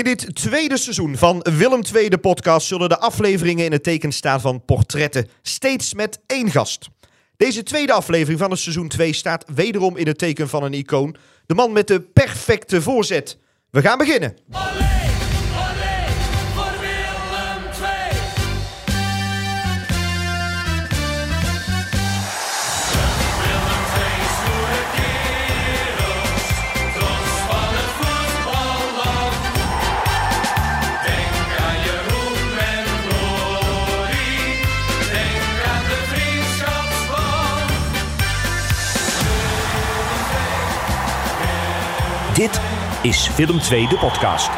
In dit tweede seizoen van Willem II de podcast zullen de afleveringen in het teken staan van portretten, steeds met één gast. Deze tweede aflevering van het seizoen 2 staat wederom in het teken van een icoon, de man met de perfecte voorzet. We gaan beginnen. Is Willem 2 de podcast.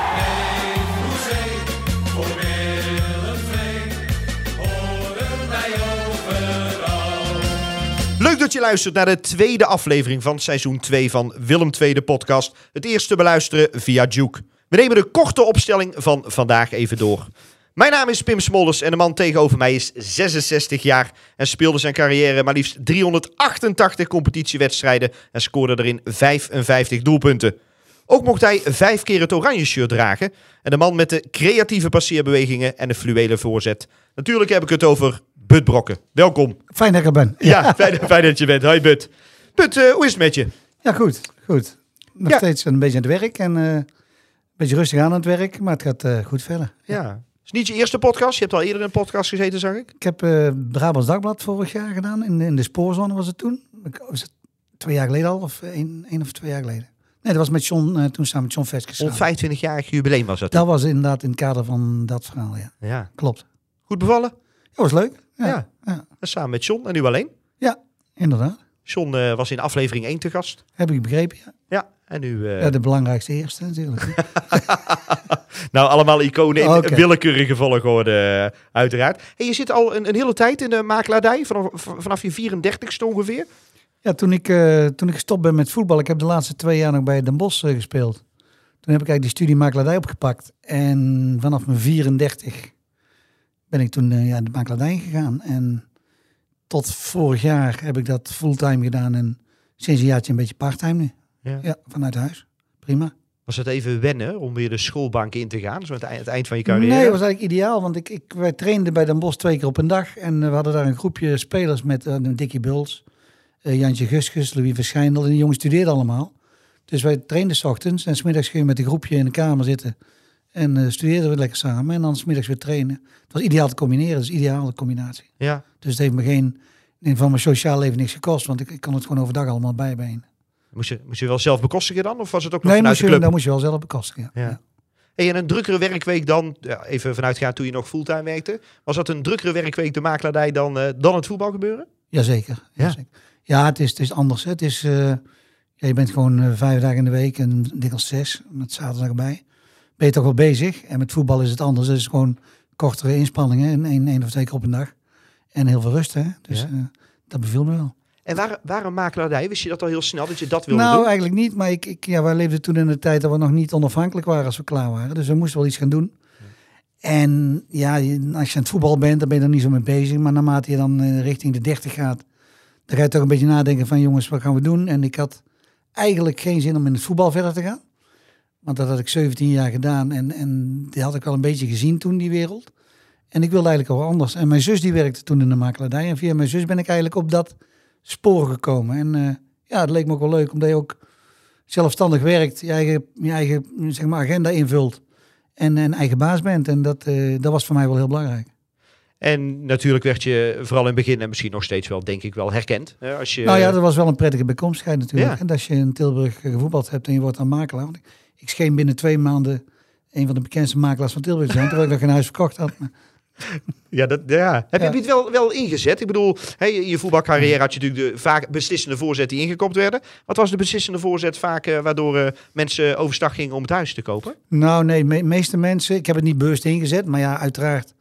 Leuk dat je luistert naar de tweede aflevering van seizoen 2 van Willem II de podcast. Het eerste beluisteren via Juke. We nemen de korte opstelling van vandaag even door. Mijn naam is Pim Smolders en de man tegenover mij is 66 jaar en speelde zijn carrière maar liefst 388 competitiewedstrijden en scoorde erin 55 doelpunten. Ook mocht hij vijf keer het oranje shirt dragen en de man met de creatieve passeerbewegingen en de fluwelen voorzet. Natuurlijk heb ik het over Bud Brokken. Welkom. Fijn dat ik er ben. Ja, fijn, fijn dat je bent. Hoi Bud. Bud, eh, hoe is het met je? Ja, goed. goed. Nog Ja. steeds een beetje aan het werk en eh, een beetje rustig aan het werk, maar het gaat eh, goed verder. Ja. Het is niet je eerste podcast. Je hebt al eerder in een podcast gezeten, zag ik. Ik heb eh Brabants Dagblad vorig jaar gedaan, in, in de spoorzone was het toen. Ik- Was het twee jaar geleden al, of één, één of twee jaar geleden? Nee, dat was met John, eh, toen samen met John Veskes. Ons samen. 25-jarig jubileum was dat. Dat was inderdaad in het kader van dat verhaal, ja. Ja. Klopt. Goed bevallen? Dat was leuk. Ja. Ja, ja. En Samen met John en nu alleen. ja inderdaad. John eh, was in aflevering 1 te gast. Heb ik begrepen, ja. Ja. En nu... eh, ja de belangrijkste eerste natuurlijk. nou, allemaal iconen in Oké. willekeurige volgorde, uh, uiteraard. Hey, je zit al een, een hele tijd in de makelaardij. Vanaf, vanaf je 34ste ongeveer. Ja, toen ik, eh, toen ik gestopt ben met voetbal, ik heb de laatste twee jaar nog bij Den Bosch eh, gespeeld. Toen heb ik eigenlijk die studie makelaardij opgepakt. En vanaf mijn 34 ben ik toen eh, ja, de makelaardij gegaan. En tot vorig jaar heb ik dat fulltime gedaan. En sinds een jaartje een beetje parttime nu. Ja. Ja, vanuit huis. Prima. Was het even wennen om weer de schoolbank in te gaan? Zo aan het eind, van je carrière. Nee, dat was eigenlijk ideaal. Want ik, ik, wij trainden bij Den Bosch twee keer op een dag. En we hadden daar een groepje spelers met eh, Dickie Buls, Jantje Guskus, Louis Verschijndel. En die jongens studeerden allemaal. Dus wij trainden s ochtends. En smiddags gingen we met een groepje in de kamer zitten. En eh, studeerden we lekker samen. En dan smiddags weer trainen. Het was ideaal te combineren. Dus ideale combinatie. Ja. Dus het heeft me geen, in van mijn sociaal leven niks gekost. Want ik, ik kon het gewoon overdag allemaal bijbenen. Moest je, moest je wel zelf bekostigen dan? Of was het ook nog Nee, vanuit moest de club? dat moest je wel zelf bekostigen. Ja. Ja. Hey, en een drukkere werkweek dan, ja, even vanuitgaan toen je nog fulltime werkte. Was dat een drukkere werkweek de makelaardij dan, eh, dan het voetbal gebeuren? Jazeker. Ja? Ja, zeker. Ja het, is, het is anders. hè. Het is, eh, ja, je bent gewoon eh, vijf dagen in de week en dikwijls zes, met zaterdag erbij. Ben je toch wel bezig. En met voetbal is het anders. Het is gewoon kortere inspanningen, en één, één of twee keer op een dag. En heel veel rust. Hè? Dus Ja. eh, dat beviel me wel. En waar, waar een makelaardij? Wist je dat al heel snel, dat je dat wilde nou, doen? eigenlijk niet. Maar ik, ik, ja, wij leefden toen in de tijd dat we nog niet onafhankelijk waren als we klaar waren. Dus we moesten wel iets gaan doen. En ja, als je aan het voetbal bent, dan ben je er niet zo mee bezig. Maar naarmate je dan richting de 30 gaat, dan ga je toch een beetje nadenken van jongens, wat gaan we doen? En ik had eigenlijk geen zin om in het voetbal verder te gaan. Want dat had ik 17 jaar gedaan en, en die had ik wel een beetje gezien toen, die wereld. En ik wilde eigenlijk wel anders. En mijn zus die werkte toen in de makelaardij. En via mijn zus ben ik eigenlijk op dat spoor gekomen. En eh, ja, het leek me ook wel leuk, omdat je ook zelfstandig werkt, je eigen, je eigen zeg maar, agenda invult en een eigen baas bent. En dat, eh, dat was voor mij wel heel belangrijk. En natuurlijk werd je vooral in het begin en misschien nog steeds wel, denk ik wel, herkend. Hè, als je, nou ja, dat was wel een prettige bijkomstigheid natuurlijk. Ja. En als je in Tilburg gevoetbald hebt en je wordt dan makelaar. Want ik, scheen binnen twee maanden een van de bekendste makelaars van Tilburg te zijn, terwijl ik nog geen huis verkocht had. Maar Ja, dat, ja. Heb Ja. je het wel, wel ingezet? Ik bedoel, hè, in je voetbalcarrière had je natuurlijk de vaak beslissende voorzet die ingekopt werden. Wat was de beslissende voorzet vaak eh, waardoor eh, mensen overstag gingen om het huis te kopen? Nou, nee, de meeste mensen, ik heb het niet bewust ingezet, maar ja, uiteraard.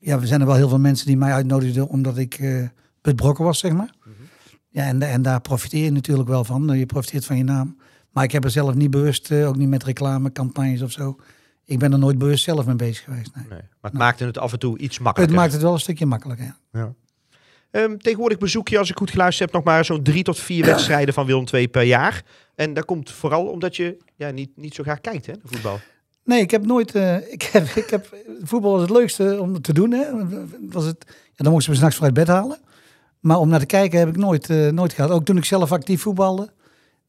Ja, er zijn er wel heel veel mensen die mij uitnodigden omdat ik eh betrokken was, zeg maar. Ja, en, en daar profiteer je natuurlijk wel van. Je profiteert van je naam. Maar ik heb er zelf niet bewust, eh, ook niet met reclamecampagnes of zo. Ik ben er nooit bewust zelf mee bezig geweest. Nee. Nee. Maar het maakte het af en toe iets Het makkelijker. maakt het wel een stukje makkelijker. Ja. Ehm, tegenwoordig bezoek je, als ik goed geluisterd heb, nog maar zo'n drie tot vier wedstrijden van Willem II per jaar. En dat komt vooral omdat je ja, niet, niet zo graag kijkt, hè, de voetbal. Nee, ik heb nooit. eh, ik heb, ik heb, voetbal was het leukste om te doen. Hè. Was het, ja, dan moesten we s'nachts vanuit bed halen. Maar om naar te kijken heb ik nooit, eh, nooit gehad. Ook toen ik zelf actief voetbalde.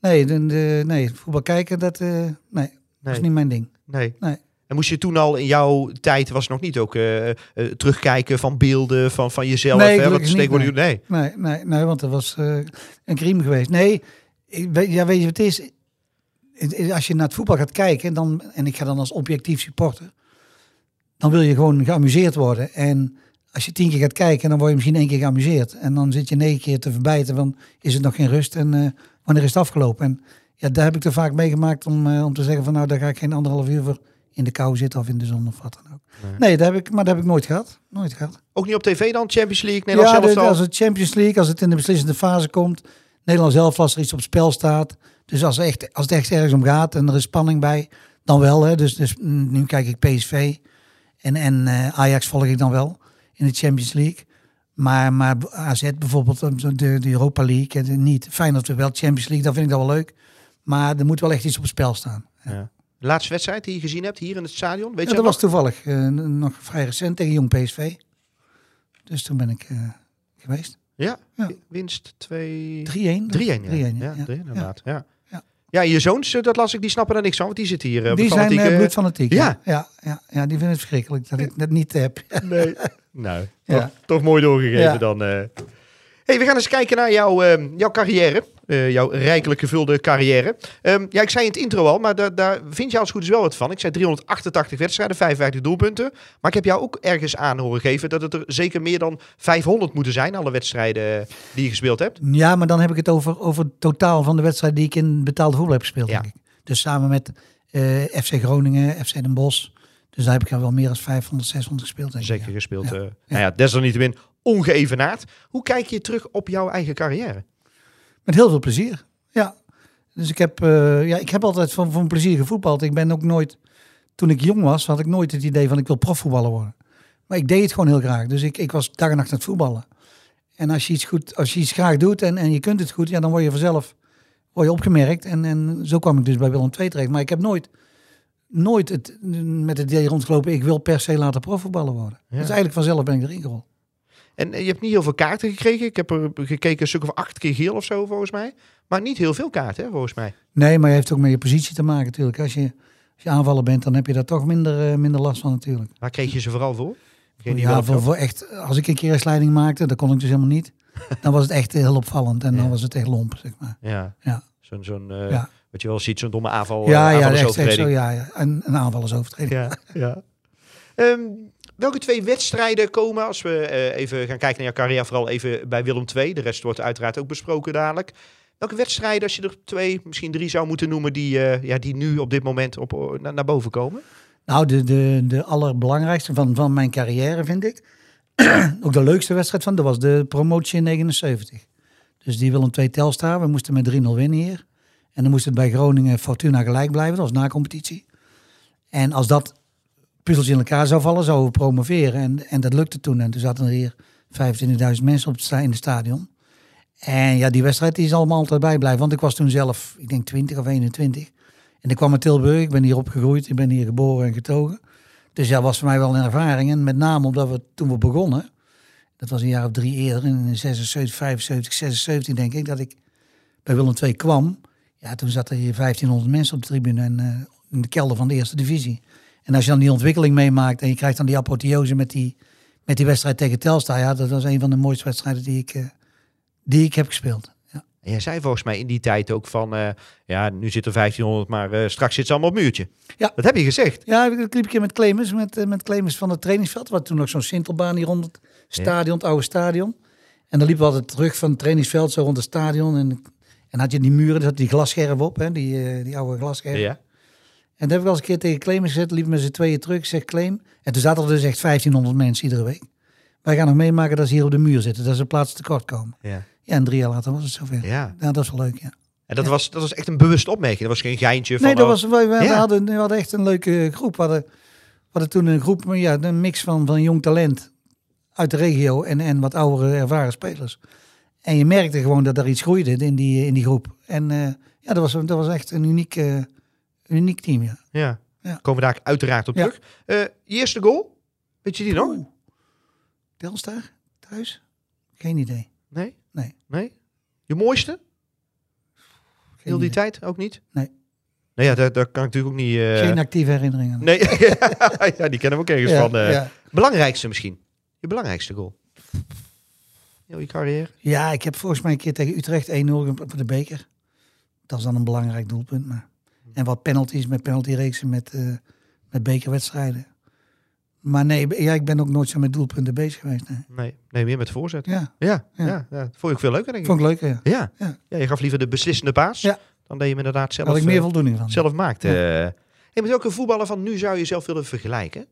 Nee, de, de- nee voetbal kijken, dat eh, nee, Nee. was niet mijn ding. Nee. Nee. En moest je toen al in jouw tijd, was het nog niet ook terugkijken van beelden van, van jezelf? Nee, hè? Wat niet, tegenwoordig- nee. Nee, nee, nee want er was een crime geweest. Nee, ik, weet- ja, weet je wat het is? Als je naar het voetbal gaat kijken, dan, en ik ga dan als objectief supporter, dan wil je gewoon geamuseerd worden. En als je tien keer gaat kijken, dan word je misschien één keer geamuseerd. En dan zit je negen keer te verbijten van, is het nog geen rust en eh, wanneer is het afgelopen? En ja, daar heb ik er vaak meegemaakt om, eh, om te zeggen van, nou, daar ga ik geen anderhalf uur voor in de kou zitten of in de zon of wat dan ook. Nee, dat heb ik, maar dat heb ik nooit gehad. Nooit gehad. Ook niet op tv dan? Champions League, Nederlands ja, zelf als het Champions League, als het in de beslissende fase komt, Nederland zelf als er iets op spel staat. Dus als, echt, als het echt ergens om gaat en er is spanning bij, dan wel. Hè. Dus, dus mm, nu kijk ik PSV en, en eh, Ajax volg ik dan wel in de Champions League. Maar, maar AZ bijvoorbeeld, eh, de, de Europa League, en niet. Fijn dat we wel Champions League, dan vind ik dat wel leuk. Maar er moet wel echt iets op het spel staan. De laatste wedstrijd die je gezien hebt hier in het stadion? Weet Ja, je dat nog? was toevallig eh, nog vrij recent tegen Jong PSV. Dus toen ben ik eh, geweest. 3-1. Ja, Ja. winst 2... 3-1, 3-1. ja. 3-1, ja, ja. 3-1 inderdaad. Ja. Ja. Je zoons, eh, dat las ik, die snappen er niks van, want die zitten hier. eh, Die zijn uh, bloedfanatiek. Ja. Ja. Ja, ja, die vinden het verschrikkelijk dat ik dat niet heb. Nee. nou, Ja. toch, toch mooi doorgegeven dan. hey, we gaan eens kijken naar jouw, jouw carrière. Eh, jouw rijkelijk gevulde carrière. Ehm, ja, ik zei in het intro al, maar daar, daar vind je als het goed is wel wat van. Ik zei 388 wedstrijden, 55 doelpunten. Maar ik heb jou ook ergens aan horen geven dat het er zeker meer dan 500 moeten zijn, alle wedstrijden die je gespeeld hebt. Ja, maar dan heb ik het over, over het totaal van de wedstrijden die ik in betaalde voetbal heb gespeeld, Ja. denk ik. Dus samen met eh, FC Groningen, FC Den Bosch. Dus daar heb ik al wel meer dan 500, 600 gespeeld, denk ik. Zeker ja. gespeeld. Ja. eh Nou ja, desalniettemin ongeëvenaard. Hoe kijk je terug op jouw eigen carrière? Met heel veel plezier. Ja. Dus ik heb, eh, ja, ik heb altijd van, van plezier gevoetbald. Ik ben ook nooit, toen ik jong was, had ik nooit het idee van ik wil profvoetballer worden. Maar ik deed het gewoon heel graag. Dus ik, ik was dag en nacht aan het voetballen. En als je iets, goed, als je iets graag doet en, en je kunt het goed, ja, dan word je vanzelf word je opgemerkt. En, en zo kwam ik dus bij Willem II terecht. Maar ik heb nooit, nooit het, met het idee rondgelopen, ik wil per se later profvoetballer worden. Dus eigenlijk vanzelf ben ik erin gerold. En eh, je hebt niet heel veel kaarten gekregen. Ik heb er gekeken een stuk of acht keer geel of zo, volgens mij. Maar niet heel veel kaarten, hè, volgens mij. Nee, maar je heeft ook met je positie te maken natuurlijk. Als je, als je aanvaller bent, dan heb je daar toch minder, eh, minder last van natuurlijk. Waar kreeg je ze vooral voor? Geen Ja, voor, voor echt, als ik een keer een slijding maakte, dat kon ik dus helemaal niet. Dan was het echt heel opvallend en Ja. dan was het echt lomp, zeg maar. Ja, Ja, zo'n, zo'n eh, Ja. wat je wel ziet, zo'n domme aanval. ja, eh, ja, echt, echt zo, ja, ja. Een, een aanvallersovertreding. Ja, ja. Ehm, welke twee wedstrijden komen, als we eh, even gaan kijken naar jouw carrière, vooral even bij Willem II. De rest wordt uiteraard ook besproken dadelijk. Welke wedstrijden, als je er twee, misschien drie zou moeten noemen, die, eh, ja, die nu op dit moment op, na- naar boven komen? Nou, de, de, de allerbelangrijkste van, van mijn carrière vind ik, ook de leukste wedstrijd van, dat was de promotie in 79. Dus die Willem II Telstar, we moesten met 3-0 winnen hier. En dan moest het bij Groningen Fortuna gelijk blijven, was na competitie. En als dat puzzeltje in elkaar zou vallen, zouden we promoveren. En, en dat lukte toen. En toen zaten er hier 25.000 mensen op het in het stadion. En ja, die wedstrijd die is allemaal altijd bijblijven. Want ik was toen zelf, ik denk 20 of 21. En ik kwam uit Tilburg, ik ben hier opgegroeid, ik ben hier geboren en getogen. Dus ja, was voor mij wel een ervaring. En met name omdat we toen we begonnen, dat was een jaar of drie eerder, in 76, 75, 76 denk ik, dat ik bij Willem II kwam. Ja, toen zat er hier 1500 mensen op de tribune en eh, in de kelder van de eerste divisie. En als je dan die ontwikkeling meemaakt en je krijgt dan die apotheose met die, met die wedstrijd tegen Telstar, ja, dat was een van de mooiste wedstrijden die ik, eh, die ik heb gespeeld. Ja. En jij zei volgens mij in die tijd ook van, eh, ja, nu zit er 1500, maar eh, straks zit ze allemaal op muurtje. Ja. Dat heb je gezegd. Ja, ik liep een keer met Clemens, met, met Clemens van het trainingsveld. Wat toen nog zo'n sintelbaan hier rond het stadion, het oude stadion. En dan liepen we altijd terug van het trainingsveld, zo rond het stadion. En, en had je die muren, zat die glasscherf op, hè, die, die oude glasscherf. Ja. En dat heb ik wel eens een keer tegen Clemens gezet, liepen met z'n tweeën terug. Ik zeg Clem. En toen zaten er dus echt 1500 mensen iedere week. Wij gaan nog meemaken dat ze hier op de muur zitten, dat ze plaats tekort komen. Ja. Ja, en drie jaar later was het zover. Ja, ja. dat is wel leuk, ja. En dat, was, dat was echt een bewuste opmerking. Dat was geen geintje van... Nee, dat oh, was, wij, wij Ja. hadden, we hadden echt een leuke groep. We hadden, we hadden toen een groep, ja, een mix van, van jong talent uit de regio en, en wat oudere ervaren spelers. En je merkte gewoon dat er iets groeide in die, in die groep. En eh, ja, dat was, dat was echt een uniek, eh, een uniek team, ja. Ja. Ja. Komen we daar uiteraard op terug. Eh, je eerste goal? Weet je die nog? Telstar? Thuis? Geen idee. Nee? Nee. Nee? Je mooiste? Geen Heel die idee. tijd ook niet? Nee. Nee, ja, daar, daar kan ik natuurlijk ook niet... eh, Geen actieve herinneringen. Nee, ja, die kennen we ook ergens Ja, van. ja. Belangrijkste misschien? Je belangrijkste goal? Heel je carrière? Ja, ik heb volgens mij een keer tegen Utrecht 1-0 voor de beker. Dat is dan een belangrijk doelpunt. Maar... En wat penalties met penaltyreeksen met, eh, met bekerwedstrijden. Maar nee, ja, ik ben ook nooit zo met doelpunten bezig geweest. Nee. Nee, nee meer met voorzet. Ja, Ja, ja, Ja. vond ook veel leuker, denk ik. vond ik leuk. Ja. Ja. Ja. Je gaf liever de beslissende paas. Ja. Dan dat je hem inderdaad zelf, had ik meer eh, voldoening van. zelf maakt. Ja. eh. Hey, met welke voetballer van nu zou je zelf willen vergelijken?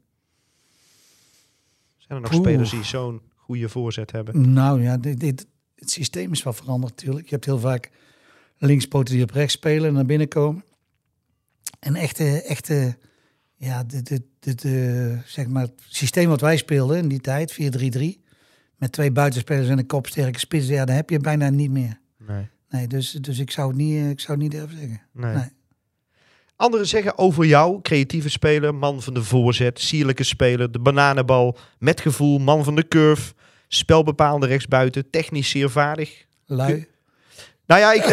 Zijn er nog Oeh. spelers die zo'n goede voorzet hebben? Nou ja, dit, dit, het systeem is wel veranderd natuurlijk. Je hebt heel vaak linkspoten die op rechts spelen en naar binnen komen. En echte, echte ja, de, de, de, de, zeg maar, het systeem wat wij speelden in die tijd, 4-3-3, met twee buitenspelers en een kopsterke spits, ja, dat heb je bijna niet meer. Nee. Nee, dus, dus ik, zou het niet, eh, ik zou het niet durven zeggen. nee. Nee. Anderen zeggen over jou, creatieve speler, man van de voorzet, sierlijke speler, de bananenbal, met gevoel, man van de curve, spelbepaalde rechtsbuiten, technisch zeer vaardig. Lui. Nou ja, ik,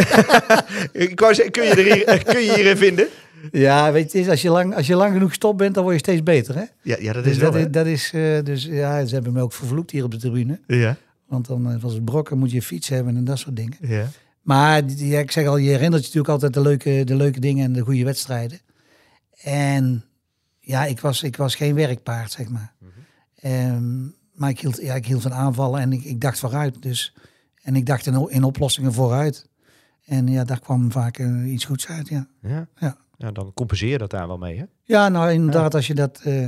ik wou zeggen, kun je, er hier, kun je hierin vinden? Ja, weet je, als, je lang, als je lang genoeg gestopt bent, dan word je steeds beter. Hè? Ja, ja dat Dus is wel, dat, is, dat is, eh, dus ja, ze hebben me ook vervloekt hier op de tribune. Ja, Want dan eh, was het brokken, moet je fiets hebben en dat soort dingen. ja. Maar ja, ik zeg al, je herinnert je natuurlijk altijd de leuke, de leuke dingen en de goede wedstrijden. En ja, ik was, ik was geen werkpaard, zeg maar. Ehm, maar ik hield, ja, ik hield van aanvallen en ik, ik dacht vooruit. Dus, en ik dacht in, in oplossingen vooruit. En ja, daar kwam vaak eh, iets goeds uit, ja. Ja. Ja. Ja, dan compenseer je dat daar wel mee, hè? Ja, nou inderdaad, als je dat... eh,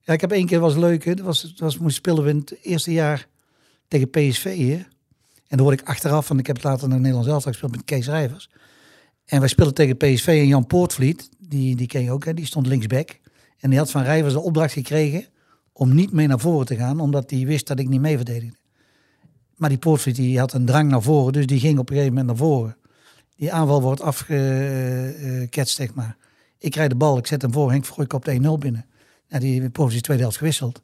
ja, ik heb één keer was leuk, hè. Dat was, dat was, moest spelen we in het eerste jaar tegen PSV hier. En dan hoorde ik achteraf, want ik heb het later naar Nederland zelf gespeeld met Kees Rijvers. En wij speelden tegen PSV en Jan Poortvliet, die, die ken je ook, hè, die stond linksback. En die had van Rijvers de opdracht gekregen om niet mee naar voren te gaan, omdat hij wist dat ik niet mee verdedigde. Maar die Poortvliet die had een drang naar voren, dus die ging op een gegeven moment naar voren. Die aanval wordt afgeketst, zeg maar. Ik krijg de bal, ik zet hem voor, Henk Vroijk op de 1-0 binnen. Ja, die Poortvliet is de tweede helft gewisseld.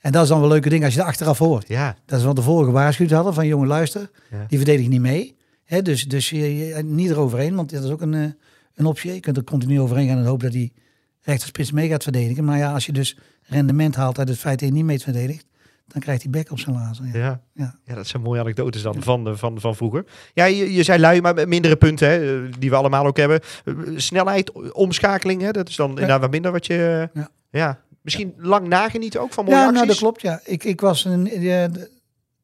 En dat is dan wel een leuke ding als je er achteraf hoort. Ja, Dat is wat de vorige gewaarschuwd hadden van jongen luister, Ja. die verdedig niet mee. Hè, dus dus je, je- niet eroverheen, want dat is ook een, eh, een optie. Je kunt er continu overheen gaan en hopen dat die rechterspits mee gaat verdedigen. Maar ja, als je dus rendement haalt uit het feit dat je niet mee verdedigt, dan krijgt hij bek op zijn lazen. Ja. ja. Ja. Ja, dat zijn mooie anekdotes dan van, de- van, van vroeger. Ja, je, je zei lui, maar met mindere punten, hè, eh, die we allemaal ook hebben. Eh, Snelheid, omschakeling, hè, dat is dan inderdaad wat minder wat je... Ja. ja. Misschien lang nagenieten ook van mooie Ja, acties? nou dat klopt. Ja. Ik, ik, was een, ja,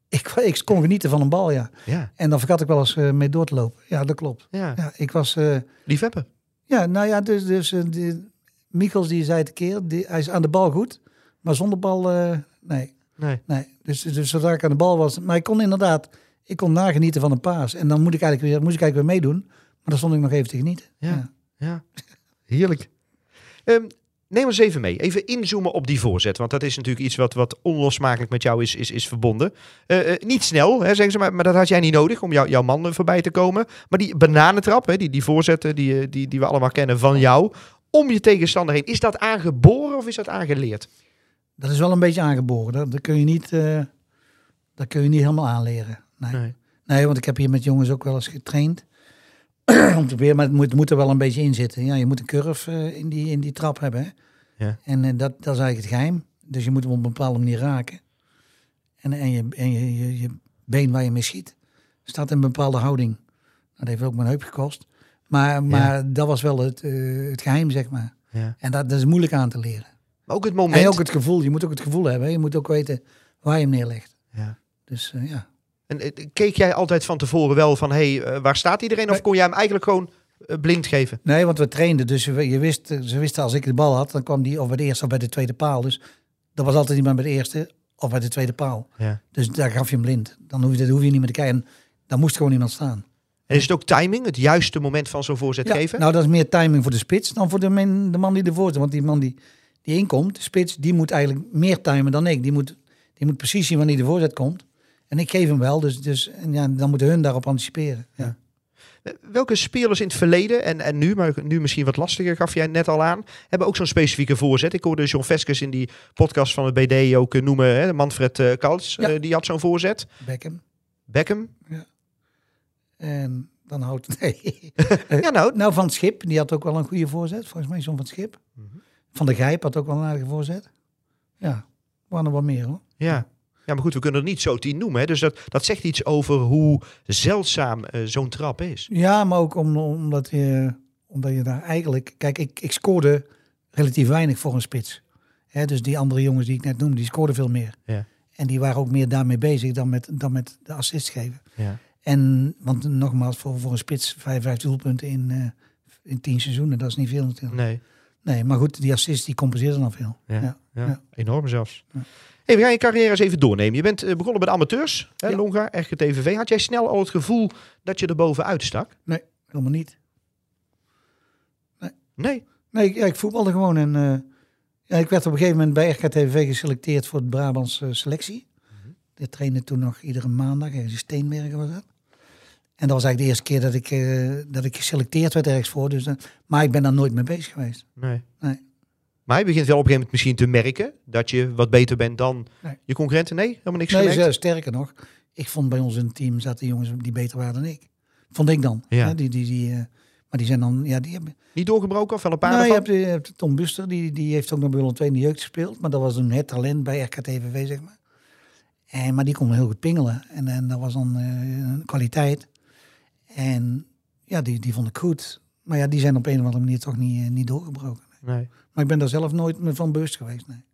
ik, ik kon genieten van een bal, ja. Ja, En dan vergat ik wel eens eh, mee door te lopen. Ja, dat klopt. ja. Ja, ik was... eh, liefhebber. Ja, nou ja, dus, dus eh, die, Michels die zei het een keer, die, hij is aan de bal goed, maar zonder bal, eh, nee, Nee. nee. Dus, dus zodra ik aan de bal was, maar ik kon inderdaad, ik kon nagenieten van een paas. En dan moet ik eigenlijk weer, moest ik eigenlijk weer meedoen, maar dan stond ik nog even te genieten. Ja. Ja, heerlijk. Ehm, neem ons even mee. Even inzoomen op die voorzet. Want dat is natuurlijk iets wat, wat onlosmakelijk met jou is, is, is verbonden. Eh, eh, niet snel, hè, zeggen ze, maar, maar dat had jij niet nodig om jou, jouw man voorbij te komen. Maar die bananentrap, hè, die, die voorzetten die, eh, die, die we allemaal kennen van jou. Om je tegenstander heen. Is dat aangeboren of is dat aangeleerd? Dat is wel een beetje aangeboren, dat, dat kun je niet, eh, dat kun je niet helemaal aanleren. Nee. Nee. Nee, want ik heb hier met jongens ook wel eens getraind. Om te proberen, maar het moet, moet er wel een beetje in zitten. Ja, je moet een curve eh, in, die, in die trap hebben. Hè? Ja. En eh, dat, dat is eigenlijk het geheim. Dus je moet hem op een bepaalde manier raken. En, en, je, en je, je, je been waar je mee schiet, staat in een bepaalde houding. Dat heeft ook mijn heup gekost. Maar, maar dat was wel het, het geheim, zeg maar. Ja. En dat, dat is moeilijk aan te leren. Maar ook het moment. En ook het gevoel. Je moet ook het gevoel hebben. hè. Je moet ook weten waar je hem neerlegt. Ja. Dus eh, ja. En, eh, keek jij altijd van tevoren wel van, hé, hey, eh, waar staat iedereen? Of kon jij hem eigenlijk gewoon blind geven? Nee, want we trainden. Dus je, wist, ze wisten als ik de bal had, dan kwam die of bij de eerste of bij de tweede paal. Dus dat was altijd iemand bij de eerste of bij de tweede paal. Ja. Dus daar gaf je hem blind. Dan hoef je, hoef je niet meer te kijken. En dan moest gewoon iemand staan. En is het ook timing, het juiste moment van zo'n voorzet Ja, geven? nou, dat is meer timing voor de spits dan voor de, man, de man die ervoor zit. Want die man die, die inkomt, de spits, die moet eigenlijk meer timen dan ik. Die moet, die moet precies zien wanneer de voorzet komt. En ik geef hem wel, dus, dus en ja, dan moeten hun daarop anticiperen. Ja. Welke spelers in het verleden en, en nu, maar nu misschien wat lastiger, gaf jij net al aan, hebben ook zo'n specifieke voorzet. Ik hoorde John Veskes in die podcast van het BD ook eh, noemen, hè, Manfred uh, Kalts, Ja. eh, die had zo'n voorzet. Beckham. Beckham. En dan houdt... Nee. Ja, nou, nou, Van Schip, die had ook wel een goede voorzet. Volgens mij John van Schip. Mhm. Van de Gijp had ook wel een aardige voorzet. Ja, waren er wat meer hoor. ja. Ja, maar goed, we kunnen er niet zo tien noemen. Hè? Dus dat, dat zegt iets over hoe zeldzaam eh, zo'n trap is. Ja, maar ook om, omdat, je, omdat je daar eigenlijk... Kijk, ik, ik scoorde relatief weinig voor een spits. Hè, dus die andere jongens die ik net noemde, die scoorden veel meer. Ja. En die waren ook meer daarmee bezig dan met, dan met de assist geven. Ja. En, want nogmaals, voor, voor een spits 55 doelpunten in, eh in 10 seizoenen, dat is niet veel natuurlijk. Nee. Nee, maar goed, die assist die compenseerden dan veel. Ja. Ja. Enorm zelfs. Hey, we gaan je carrière eens even doornemen. Je bent eh, begonnen bij de amateurs, hè. Longa, RGTVV. Had jij snel al het gevoel dat je er bovenuit stak? Helemaal niet. Nee. Nee, ik, ja, ik voetbalde gewoon. En eh, ja, ik werd op een gegeven moment bij RKTV geselecteerd voor het Brabants eh, selectie. Ik trainde toen nog iedere maandag, ergens in Steenbergen was dat. En dat was eigenlijk de eerste keer dat ik, eh, dat ik geselecteerd werd ergens voor. Dus, eh, maar ik ben daar nooit mee bezig geweest. nee. Nee. Maar je begint wel op een gegeven moment misschien te merken dat je wat beter bent dan Nee. je concurrenten. Nee, helemaal niks Nee, gemerkt? sterker nog, ik vond bij ons in het team zaten jongens die beter waren dan ik. Vond ik dan. Ja. Hè, die, die, die, eh, maar die zijn dan, ja, die hebben, Niet doorgebroken of wel een paar Nou, je hebt, je hebt Tom Buster, die, die heeft ook nog bij Willem II in de jeugd gespeeld. Maar dat was een het talent bij RKTVV, zeg maar. En, maar die kon heel goed pingelen. En, en dat was dan een kwaliteit. En ja, die, die vond ik goed. Maar ja, die zijn op een of andere manier toch niet, eh, niet doorgebroken. Nee. Maar ik ben daar zelf nooit me van bewust geweest. Nee.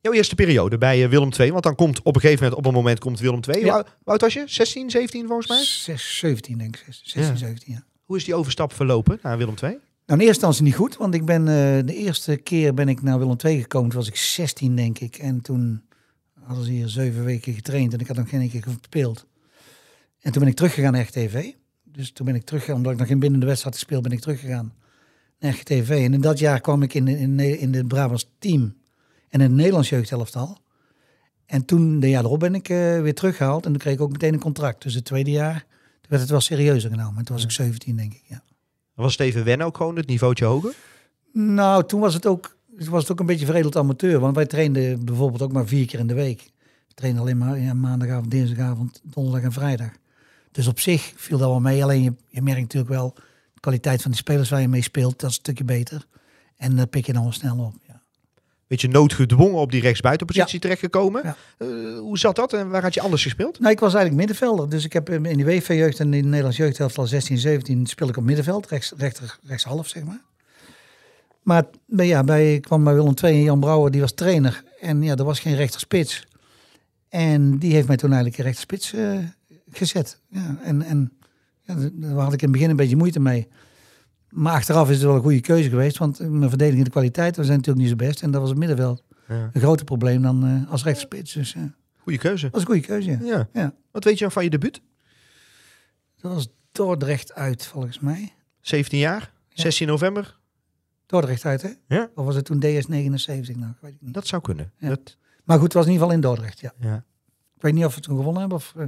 Jouw eerste periode bij eh, Willem II, want dan komt op een gegeven moment, op een moment komt Willem II. Ja. Hoe, hoe oud was je? 16, 17 volgens mij? 6, 17 denk ik. 16, Ja. 17 ja. Hoe is die overstap verlopen naar Willem II? Nou, in eerste instantie niet goed, want ik ben eh, de eerste keer ben ik naar Willem II gekomen. Toen was ik 16, denk ik. En toen hadden ze hier zeven weken getraind en ik had nog geen keer gespeeld. En toen ben ik teruggegaan naar RTV. Dus toen ben ik teruggegaan, omdat ik nog geen binnen de wedstrijd had gespeeld, ben ik teruggegaan naar RTV. En in dat jaar kwam ik in, de- in, in het Brabants team en in het Nederlands jeugdhelftal. En toen, de jaar erop, ben ik eh, weer teruggehaald en toen kreeg ik ook meteen een contract. Dus het tweede jaar toen werd het wel serieuzer genomen. En toen was ik 17, denk ik, ja. Was het even wennen ook gewoon, het niveautje hoger? Nou, toen was het ook, toen was het ook een beetje veredeld amateur. Want wij trainden bijvoorbeeld ook maar vier keer in de week. We trainden alleen maar ja, maandagavond, dinsdagavond, donderdag en vrijdag. Dus op zich viel dat wel mee. Alleen je, je merkt natuurlijk wel de kwaliteit van de spelers waar je mee speelt. Dat is een stukje beter. En dat pik je dan wel snel op. Ja. Beetje noodgedwongen op die rechtsbuitenpositie terechtgekomen. Ja. Eh, hoe zat dat en waar had je anders gespeeld? Nou, ik was eigenlijk middenvelder. Dus ik heb in de WV-jeugd en in de Nederlands jeugdhelft al 16, 17 speel ik op middenveld. Rechts, rechter, rechtshalf, zeg maar. Maar ja, bij, ik kwam bij Willem II en Jan Brouwer, die was trainer. En ja, er was geen rechterspits. En die heeft mij toen eigenlijk een rechterspits eh, gezet. Ja, en en ja, daar- had ik in het begin een beetje moeite mee. Maar achteraf is het wel een goede keuze geweest. Want mijn verdedigende kwaliteiten zijn natuurlijk niet zo best. En dat was het middenveld Ja. een groter probleem dan eh, als rechterspits. Dus dat Goeie keuze. was een goede keuze, ja. Ja. ja. Wat weet je nog van je debuut? Dat was Dordrecht uit, volgens mij. 17 jaar, 16 november. Dordrecht uit, hè? Ja. Of was het toen DS79 nog? Weet ik niet. Dat zou kunnen. Dat, Maar goed, het was in ieder geval in Dordrecht, ja. ja. Ik weet niet of we toen gewonnen hebben of eh,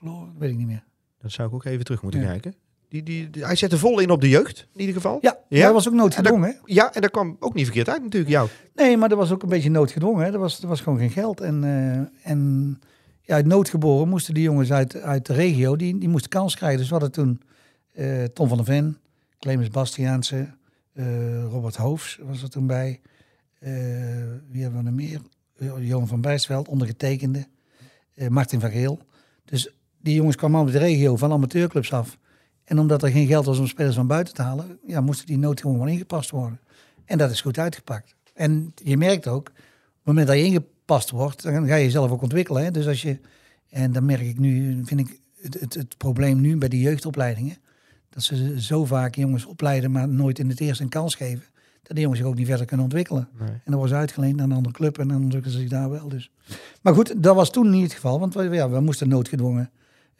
Dat weet ik niet meer. dat zou ik ook even terug moeten Ja. kijken. Die, die, die- hij zette vol in op de jeugd, in ieder geval. Ja, Ja? dat was ook noodgedwongen? Ja, en dat kwam ook niet verkeerd uit natuurlijk, jou. Nee, maar dat was ook een beetje noodgedwongen? Er was, er was gewoon geen geld. En, eh, en ja, uit noodgeboren moesten die jongens uit, uit de regio, die, die moesten kans krijgen. Dus we hadden toen eh, Tom van der Ven, Clemens Bastiaanse, eh, Robert Hoofs was er toen bij. Wie hebben we er meer? Johan van Bijsveld, ondergetekende. Martin van Geel. Dus die jongens kwamen allemaal uit de regio van amateurclubs af. En omdat er geen geld was om spelers van buiten te halen, ja, moesten die noodgedwongen gewoon ingepast worden. En dat is goed uitgepakt. En je merkt ook, op het moment dat je ingepast wordt, dan ga je jezelf ook ontwikkelen. Hè? Dus als je, en dan merk ik nu, vind ik het, het, het probleem nu bij de jeugdopleidingen, dat ze zo vaak jongens opleiden, maar nooit in het eerst een kans geven, dat die jongens zich ook niet verder kunnen ontwikkelen. Nee. En dan worden ze uitgeleend naar een andere club en dan ontwikkelen ze zich daar wel. Dus. Maar goed, dat was toen niet het geval, want we, ja, we moesten noodgedwongen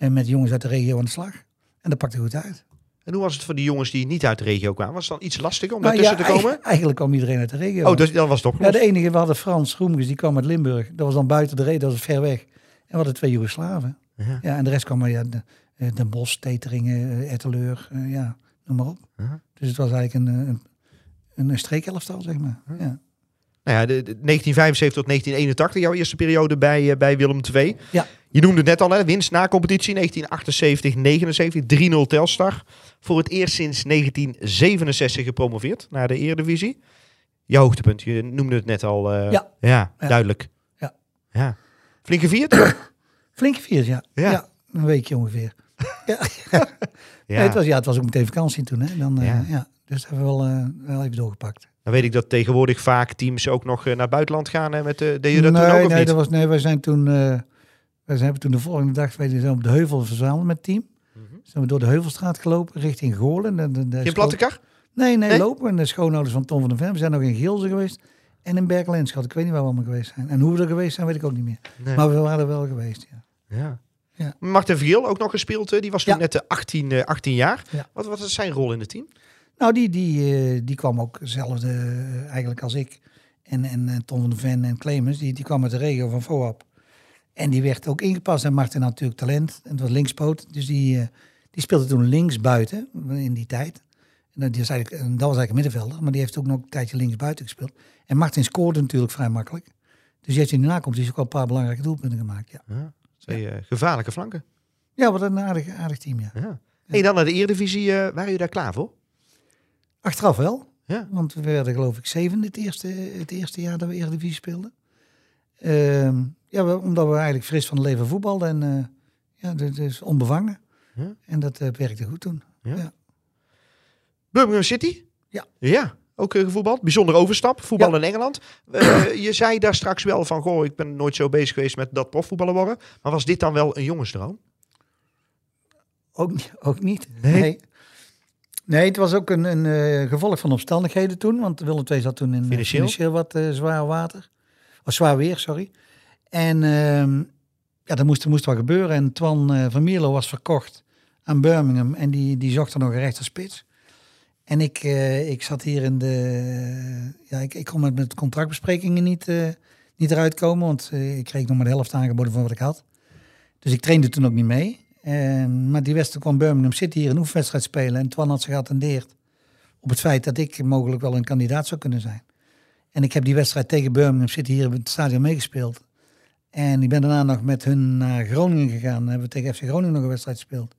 en met jongens uit de regio aan de slag. En dat pakte goed uit. En hoe was het voor die jongens die niet uit de regio kwamen? Was het dan iets lastiger om Nou daartussen ja, te komen? eigen- Eigenlijk kwam iedereen uit de regio. Oh, dus dat was toch Ja, de enige, we hadden Frans Groemkes, die kwam uit Limburg. Dat was dan buiten de reden, dat was ver weg. En we hadden twee Joegoslaven. Ja. Ja, en de rest kwam ja, de, eh, Den Bosch, Teteringen, Etteleur, eh, ja, noem maar op. Ja. Dus het was eigenlijk een, een, een, een streekelftal, zeg maar. Ja. Nou ja, de, de 1975 tot 1981, jouw eerste periode bij, eh, bij Willem II. Ja. Je noemde het net al, hè, winst na competitie 1978-79, 3-0 Telstar. Voor het eerst sinds 1967 gepromoveerd naar de Eredivisie. Je hoogtepunt, je noemde het net al. eh, Ja. ja. Duidelijk. Ja. ja. Flink gevierd? Flink gevierd, ja. Ja. ja. Een weekje ongeveer. ja. ja. Nee, het, was, ja, het was ook meteen vakantie toen. Hè. Dan, eh, Ja. Dus dat hebben we wel, eh, wel even doorgepakt. Dan weet ik dat tegenwoordig vaak teams ook nog eh, naar het buitenland gaan. Hè, met de, deed je dat nee, toen ook of nee, niet? dat was, nee, wij zijn toen, eh wij zijn toen de volgende dag wij zijn op de heuvel verzameld met het team. Mhm. Zijn we door de Heuvelstraat gelopen richting Goorlen. De, de, de Geen schoon- platte kar? Nee, nee, Nee? lopen. En de schoonouders van Tom van der Ven. We zijn nog in Geelze geweest. En in Berkelenschat. Ik weet niet waar we allemaal geweest zijn. En hoe we er geweest zijn, weet ik ook niet meer. Nee. Maar we waren er wel geweest, ja. Ja. Ja. Martin Vriel ook nog gespeeld. Die was toen Ja. net eh, 18, eh, 18 jaar. Ja. Wat, wat is zijn rol in het team? Nou, die, die, eh, die kwam ook hetzelfde eh, eigenlijk als ik. En, en eh, Tom van der Ven en Clemens. Die, die kwam uit de regio van Voab. En die werd ook ingepast. En Martin had natuurlijk talent. En het was linkspoot. Dus die, die speelde toen links buiten in die tijd. En dat, was eigenlijk, en dat was eigenlijk een middenvelder. Maar die heeft ook nog een tijdje links buiten gespeeld. En Martin scoorde natuurlijk vrij makkelijk. Dus die heeft in de nakomst ook al een paar belangrijke doelpunten gemaakt. Ja, Ja. Twee gevaarlijke flanken. ja wat een aardig, aardig team, ja. Ja. Hey, dan naar de Eredivisie. waren jullie daar klaar voor? Achteraf wel. Ja. Want we werden geloof ik zevende het eerste, het eerste jaar dat we Eredivisie speelden. Ehm, ja, we- omdat we eigenlijk fris van het leven voetbalden. En eh, ja, dus onbevangen. Ja. En dat eh, werkte goed toen. Birmingham City? Ja. Ja, ook uh, gevoetbald. Bijzonder overstap. Voetbal in Engeland. Eh, je zei daar straks wel van, goh, ik ben nooit zo bezig geweest met dat profvoetballen worden. Maar was dit dan wel een jongensdroom? Ook, niet- ook niet. Nee? nee. Nee, het was ook een, een eh, gevolg van omstandigheden toen. Want Willem II zat toen in eh, Financieel? financieel, wat eh, zwaar water. Of zwaar weer, sorry. En ehm, ja, dat moest, er moest wat gebeuren. En Twan van Mierlo was verkocht aan Birmingham. En die, die zocht er nog een rechterspits. En ik, ik zat hier in de... Ja, ik, ik kon met, met contractbesprekingen niet, niet eruit komen. Want ik kreeg nog maar de helft aangeboden van wat ik had. Dus ik trainde toen ook niet mee. En, maar die wedstrijd kwam Birmingham City hier een oefenwedstrijd spelen. En Twan had zich geattendeerd op het feit dat ik mogelijk wel een kandidaat zou kunnen zijn. En ik heb die wedstrijd tegen Birmingham City hier in het stadion meegespeeld. En ik ben daarna nog met hun naar Groningen gegaan. Dan hebben we tegen FC Groningen nog een wedstrijd gespeeld.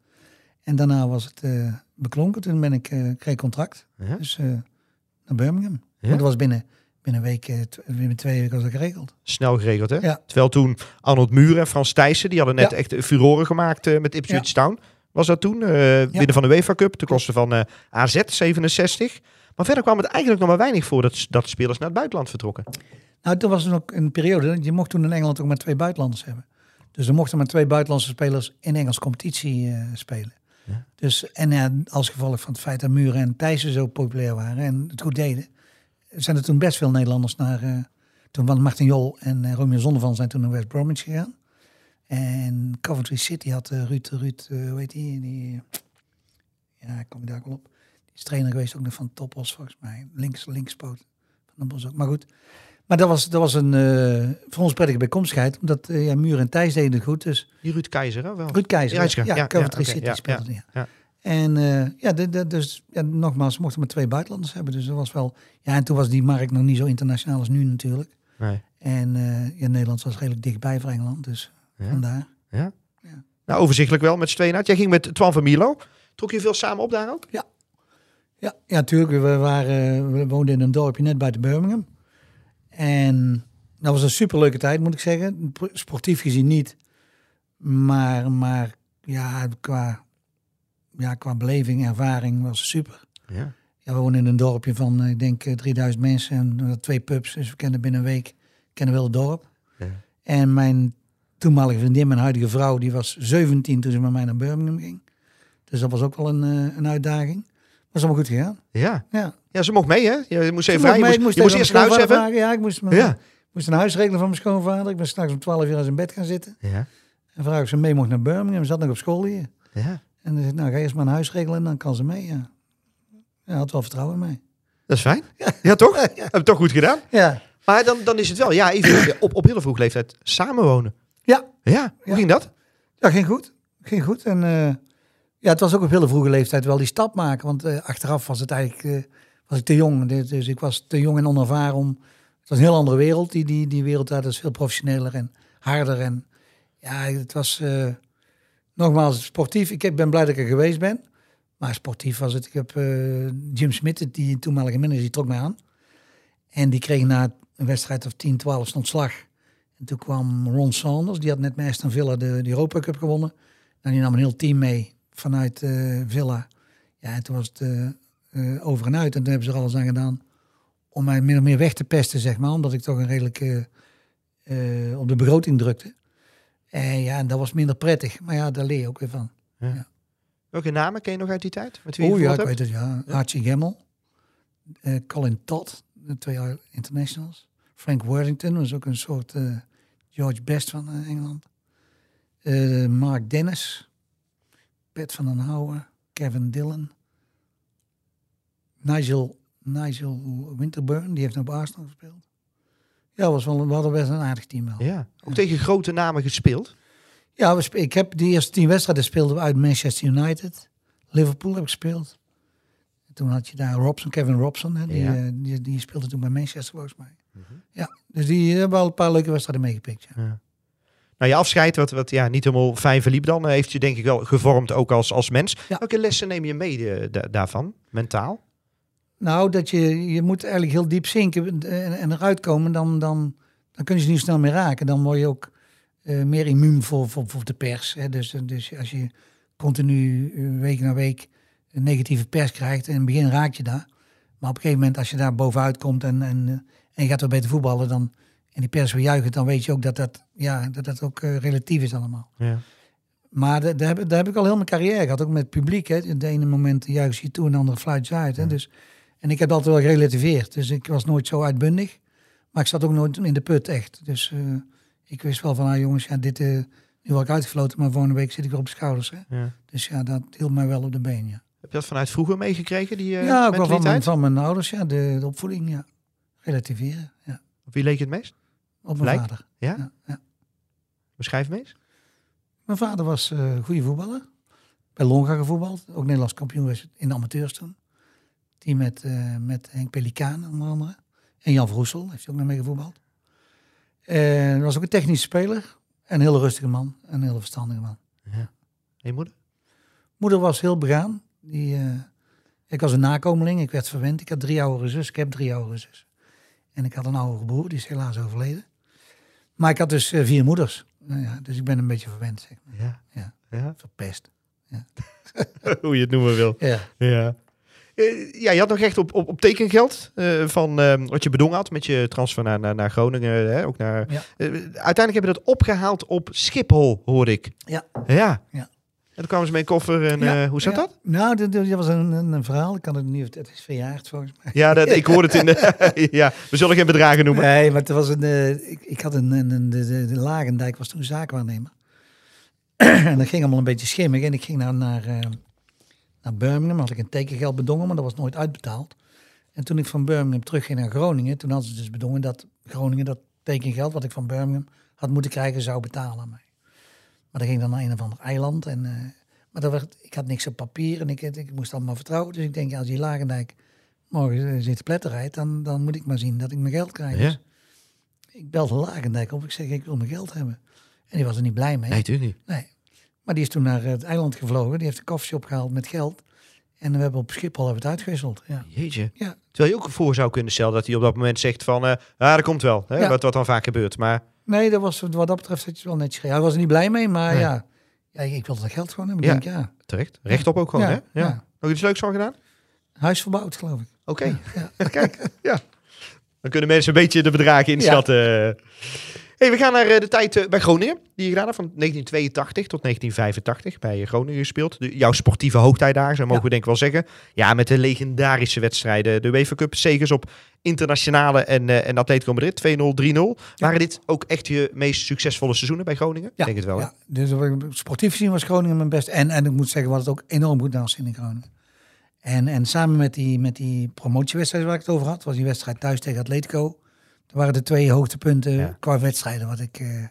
En daarna was het eh, beklonken. Toen ben ik, eh, kreeg ik contract. Ja. Dus eh, naar Birmingham. Ja? Dat was binnen, binnen, een week, eh, binnen twee weken was dat geregeld. Snel geregeld, hè? Ja. Terwijl toen Arnold Muren en Frans Thijssen, die hadden net Ja. echt furoren gemaakt eh, met Ipswich Ja. Town. Was dat toen? eh Winnen van de UEFA Cup, ten koste van eh, AZ 67. Maar verder kwam het eigenlijk nog maar weinig voor dat, dat spelers naar het buitenland vertrokken. Nou, toen was er ook een periode. Je mocht toen in Engeland ook maar twee buitenlanders hebben. Dus er mochten maar twee buitenlandse spelers in Engels competitie eh, spelen. Ja. Dus, en ja, als gevolg van het feit dat Muren en Thijssen zo populair waren en het goed deden, zijn er toen best veel Nederlanders naar. eh, toen van Martin Jol en uh, Romeo Zonnevan zijn toen naar West Bromwich gegaan. En Coventry City had eh, Ruud, Ruud, hoe heet die? die ja, ik kom daar wel op. Die is trainer geweest ook nog van Topos volgens mij. Links, linkspoot. Van Bos ook. Maar goed. Maar dat was, dat was een eh, voor ons prettige bijkomstigheid. Omdat uh, ja, Muur en Thijs deden het goed. Dus Die Ruud Keizer, hè? Wel. Ruud Keizer. Ja, Ja, ja, ja, Coventry City ja, speelde ja, ja. Ja. En eh, ja, de, de, dus ja, nogmaals, we mochten maar twee buitenlanders hebben. Dus dat was wel... Ja, en toen was die markt nog niet zo internationaal als nu natuurlijk. Nee. En ja, Nederland was redelijk dichtbij voor Engeland. Dus Ja. vandaar. Nou, overzichtelijk wel met z'n tweeën uit. Jij ging met Twan van Milo. Trok je veel samen op daar ook? Ja, ja natuurlijk. We, waren, we woonden in een dorpje net buiten Birmingham. En dat was een superleuke tijd, moet ik zeggen. Sportief gezien niet. Maar, maar ja, qua, ja, qua beleving, ervaring was super. Ja. Ja, we wonen in een dorpje van, eh, ik denk, eh, 3000 mensen en eh, twee pubs. Dus we kennen binnen een week kennen wel het dorp. Ja. En mijn toenmalige vriendin, mijn huidige vrouw, die was 17 toen ze met mij naar Birmingham ging. Dus dat was ook wel een, eh, een uitdaging. Was allemaal goed gegaan. Ja. Ja. ja, ze mocht mee, hè? Je moest even vrij. Je moest, je moest eerst een huis hebben. vragen. Ja, ik moest, mijn, Ja. moest een huis regelen van mijn schoonvader. Ik ben straks om 12 uur aan zijn bed gaan zitten. Ja. En vraag of ze mee mocht naar Birmingham. Ze zat nog op school hier. ja. En dan ik, nou ga eerst maar een huis regelen en dan kan ze mee. Ja, ja had wel vertrouwen in mij. Dat is fijn. Ja, toch? Heb je toch goed gedaan. Ja, Maar dan, dan is het wel, ja, even op, op hele vroege leeftijd samenwonen. ja Ja, hoe Ja. ging dat? dat ging goed. Ging goed. En eh, Ja, het was ook op hele vroege leeftijd wel die stap maken. Want eh, achteraf was het eigenlijk eh, was ik te jong. Dus, dus ik was te jong en onervaren om... Het was een heel andere wereld. Die, die, die wereld daar is veel professioneler en harder. En ja, het was nogmaals sportief. Ik ben blij dat ik er geweest ben. Maar sportief was het. Ik heb eh, Jim Smith, die toenmalige manager, die trok mij aan. En die kreeg na een wedstrijd of 10, 12 zijn ontslag. En toen kwam Ron Sanders, die had net met Aston Villa de, Europa Cup gewonnen. En die nam een heel team mee vanuit eh, Villa. Ja, en toen was het eh, over en uit. En toen hebben ze er alles aan gedaan om mij min of meer weg te pesten, zeg maar. Omdat ik toch een redelijk op de begroting drukte. En ja, en dat was minder prettig. Maar ja, daar leer je ook weer van. Welke namen ken je nog uit die tijd? Met wie je Oh ja, ik weet het, ja. Archie Gemmel. eh, Colin Todd, de twee jaar internationals. Frank Worthington was ook een soort eh, George Best van eh, Engeland. Mark Dennis. Pat van den Houwen. Kevin Dillon. Nigel, Nigel Winterburn, die heeft nog bij Arsenal gespeeld. Ja, was wel, we hadden best een aardig team wel. Ja. Ook tegen grote namen gespeeld. Ja, we spe- ik heb de eerste tien wedstrijden speelden we uit Manchester United. Liverpool heb ik gespeeld. En toen had je daar Robson, Kevin Robson. Hè, die, Ja. eh, die, die speelde toen bij Manchester volgens mij. Ja, dus die hebben wel een paar leuke wedstrijden meegepikt. Ja. Nou, je afscheid, wat, wat ja, niet helemaal fijn verliep dan, eh, heeft je denk ik wel gevormd ook als, als mens. Ja. Welke lessen neem je mee eh, da- daarvan, mentaal? Nou, dat je, je moet eigenlijk heel diep zinken en, en eruit komen. Dan, dan, dan kun je ze niet snel meer raken. Dan word je ook eh, meer immuun voor, voor, voor de pers. Hè. Dus, dus als je continu eh, week na week een negatieve pers krijgt. In het begin raak je daar. Maar op een gegeven moment als je daar bovenuit komt en, en, eh, en je gaat weer beter voetballen. Dan, en die pers weer juichen, dan weet je ook dat dat, ja, dat, dat ook relatief is allemaal. Ja. Maar da- daar heb, daar heb ik al heel mijn carrière gehad. Ook met het publiek. Hè. De ene moment juich je toe en de andere fluit je uit. Hè. Dus, en ik heb altijd wel gerelativeerd. Dus ik was nooit zo uitbundig. Maar ik zat ook nooit in de put echt. Dus eh, ik wist wel van, ah jongens, ja, dit, eh, nu word ik uitgefloten. Maar volgende week zit ik weer op de schouders. Hè. Ja. Dus ja, dat hield mij wel op de been, ja. Heb je dat vanuit vroeger meegekregen, die eh ja, ook wel van mijn, van mijn ouders, ja. De, de opvoeding, ja. Relativeren, ja. Op wie leek je het meest? Op mijn Lijkt? vader. Ja? Ja, ja. Beschrijf me eens. Mijn vader was een goede voetballer. Bij Longa gevoetbald. Ook Nederlands kampioen was in de amateurs toen. Team met, eh, met Henk Pelikaan onder andere. En Jan Vroesel heeft hij ook nog mee gevoetbald. En was ook een technische speler. En een hele rustige man. En een hele verstandige man. En je moeder? Moeder was heel begaan. Die, eh, ik was een nakomeling. Ik werd verwend. Ik had drie oudere zus. Ik heb drie oudere zus. En ik had een oudere broer. Die is helaas overleden. Maar ik had dus eh, vier moeders. Nou ja, dus ik ben een beetje verwend, zeg maar. Ja. Ja. ja. Verpest. Hoe je het noemen wil. Ja. Ja. Eh, ja, je had nog recht op, op, op tekengeld eh, van eh, wat je bedongen had met je transfer naar, naar, naar Groningen. Hè, ook naar, Ja. Uiteindelijk heb je dat opgehaald op Schiphol, hoorde ik. Ja. Ja. Ja. En toen kwamen ze met een koffer en Ja, hoe zat ja. dat? Nou, dat, dat was een, een, een verhaal. Ik kan het niet. Het is verjaard volgens mij. Ja, dat, ik hoorde het in de... ja, we zullen geen bedragen noemen. Nee, maar het was een. ik, ik had een, een, een- de, de, de Lagendijk was toen zaakwaarnemer. en dat ging allemaal een beetje schimmig. En ik ging naar, naar, eh, naar Birmingham. Had ik een tekengeld bedongen, maar dat was nooit uitbetaald. En toen ik van Birmingham terugging naar Groningen, toen hadden ze dus bedongen dat Groningen dat tekengeld wat ik van Birmingham had moeten krijgen zou betalen aan mij. Maar dat ging dan naar een of ander eiland. En, eh, maar dat werd, ik had niks op papier en ik, ik moest allemaal vertrouwen. Dus ik denk, ja, als die Lagendijk morgen eh, zit te pletterheid, dan, dan moet ik maar zien dat ik mijn geld krijg. Ja. Dus ik belde Lagendijk op. Ik zeg, ik wil mijn geld hebben. En die was er niet blij mee. Nee, natuurlijk niet. Nee. Maar die is toen naar het eiland gevlogen. Die heeft een koffieshop gehaald met geld. En we hebben op Schiphol hebben het uitgewisseld. Ja. Jeetje. Ja. Terwijl je ook voor zou kunnen stellen dat hij op dat moment zegt van... eh ah, dat komt wel. Hè? Ja. Wat, wat dan vaak gebeurt. Maar Nee, dat was, wat dat betreft zat je wel netjes. Hij was er niet blij mee, maar Nee. ja. ja. Ik wilde dat geld gewoon hebben. Ja. denk, ja. terecht. Rechtop ook gewoon, Ja, hè? Ja. Nog iets leuks van gedaan? Huis verbouwd, geloof ik. Oké. Ja. Kijk, ja. Dan kunnen mensen een beetje de bedragen inschatten. Hey, we gaan naar eh, de tijd eh, bij Groningen, die je gedaan hebt, van 1982 tot 1985 bij eh, Groningen gespeeld. De, jouw sportieve hoogtijdagen, zo mogen Ja. we denk ik wel zeggen. Ja, met de legendarische wedstrijden. De UEFA Cup zegers op internationale en, eh, en Atletico Madrid, 2-0, 3-0. Waren dit ook echt je meest succesvolle seizoenen bij Groningen? Ja, denk het wel, hè? ja. Dus sportief gezien was Groningen mijn best. En, en ik moet zeggen, wat het ook enorm goed was in Groningen. En, en samen met die, met die promotiewedstrijd waar ik het over had, was die wedstrijd thuis tegen Atletico. Dat waren de twee hoogtepunten Ja. qua wedstrijden wat ik, eh,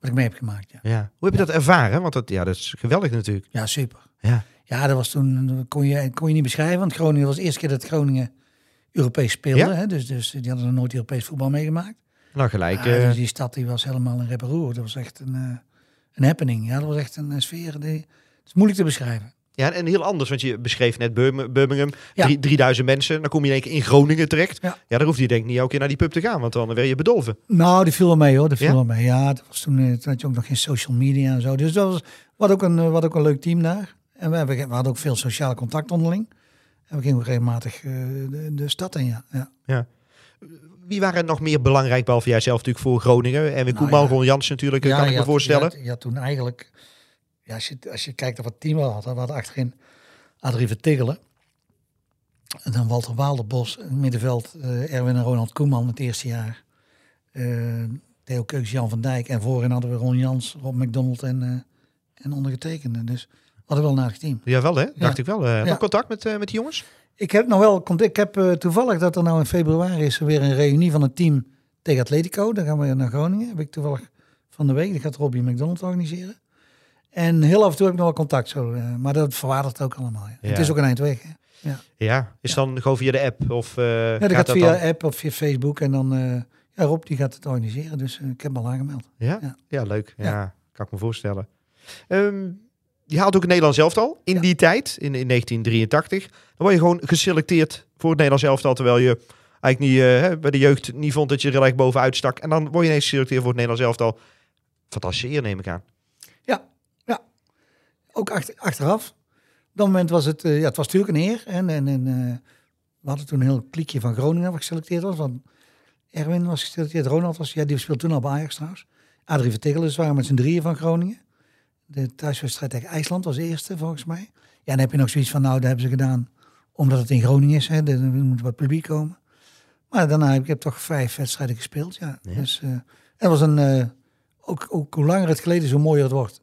wat ik mee heb gemaakt. Ja, Ja. Hoe heb je dat ervaren? Want dat, ja, dat is geweldig natuurlijk. ja super. Ja. Ja, dat was toen, dat kon je, kon je niet beschrijven. Want Groningen was de eerste keer dat Groningen Europees speelde. Hè? Dus, dus die hadden nog nooit Europees voetbal meegemaakt. Nou, gelijk. Eh, dus die stad die was helemaal een reparoer. Dat was echt een, eh, een happening. Ja, dat was echt een eh, sfeer. Die, het is moeilijk te beschrijven. Ja, en heel anders, want je beschreef net Birm- Birmingham, Ja. drie- 3000 mensen. Dan kom je in één keer in Groningen terecht. Ja. Ja, daar hoefde je denk ik niet elke keer naar die pub te gaan, want dan werd je bedolven. Nou, die viel wel mee hoor. Dat viel Ja? wel mee. Ja, dat was toen, eh, toen had je ook nog geen social media en zo. Dus dat was wat ook een, eh, wat ook een leuk team daar. En we, hebben, we hadden ook veel sociale contact onderling. En we gingen ook regelmatig eh, de, de stad in, ja. ja. Wie waren nog meer belangrijk, behalve jij zelf natuurlijk voor Groningen? En Koeman, Nou ja. Jans natuurlijk, kan ik me voorstellen. Had toen eigenlijk, ja, als, je, als je kijkt naar wat team we hadden, we hadden achterin Adrie Vertiggelen. En dan Walter Waalderbos, in het middenveld eh, Erwin en Ronald Koeman het eerste jaar. Eh, Theo Keuks, Jan van Dijk. En voorin hadden we Ron Jans, Rob McDonald en, eh en ondergetekende. Dus we hadden wel een aardig team. Ja, wel hè? Dacht Ja. ik wel. eh, Ja. Nog contact met, met die jongens? Ik heb nog wel, ik heb toevallig dat er nou in februari is er weer een reunie van het team tegen Atletico. Dan gaan we weer naar Groningen. Heb ik toevallig van de week. Die gaat Robbie McDonald organiseren. En heel af en toe heb ik nog wel contact zo. eh, maar dat verwaardigt ook allemaal. ja. Ja. Het is ook een eind weg. Hè. Ja. Is dan gewoon via de app? Of eh, Ja, dat gaat via dan? app of via Facebook. En dan, eh, ja, Rob die gaat het organiseren. Dus ik heb hem al aangemeld. Ja? Ja, Ja. leuk. Ja. Ja. kan ik me voorstellen. Ehm, je haalt ook het Nederlands elftal in Ja. die tijd, in, in 1983. Dan word je gewoon geselecteerd voor het Nederlands elftal, terwijl je eigenlijk niet, bij de jeugd niet vond dat je er erg bovenuit stak. En dan word je ineens geselecteerd voor het Nederlands elftal. Fantastische eer, neem ik aan. Ook achter, achteraf. Op dat moment was het, eh, ja, het was natuurlijk een eer. En, en, en eh, we hadden toen een heel kliekje van Groningen wat geselecteerd was. Want Erwin was geselecteerd, Ronald was, ja, die speelde toen al bij Ajax trouwens. Adrie Vertiggelen, dus waren met z'n drieën van Groningen. De thuiswedstrijd tegen IJsland was de eerste volgens mij. Ja, dan heb je nog zoiets van, nou, dat hebben ze gedaan omdat het in Groningen is. Hè, er moet wat publiek komen. Maar daarna heb ik heb toch vijf wedstrijden gespeeld, ja. Ja. Dus uh, was een, uh, ook, ook hoe langer het geleden is, hoe mooier het wordt.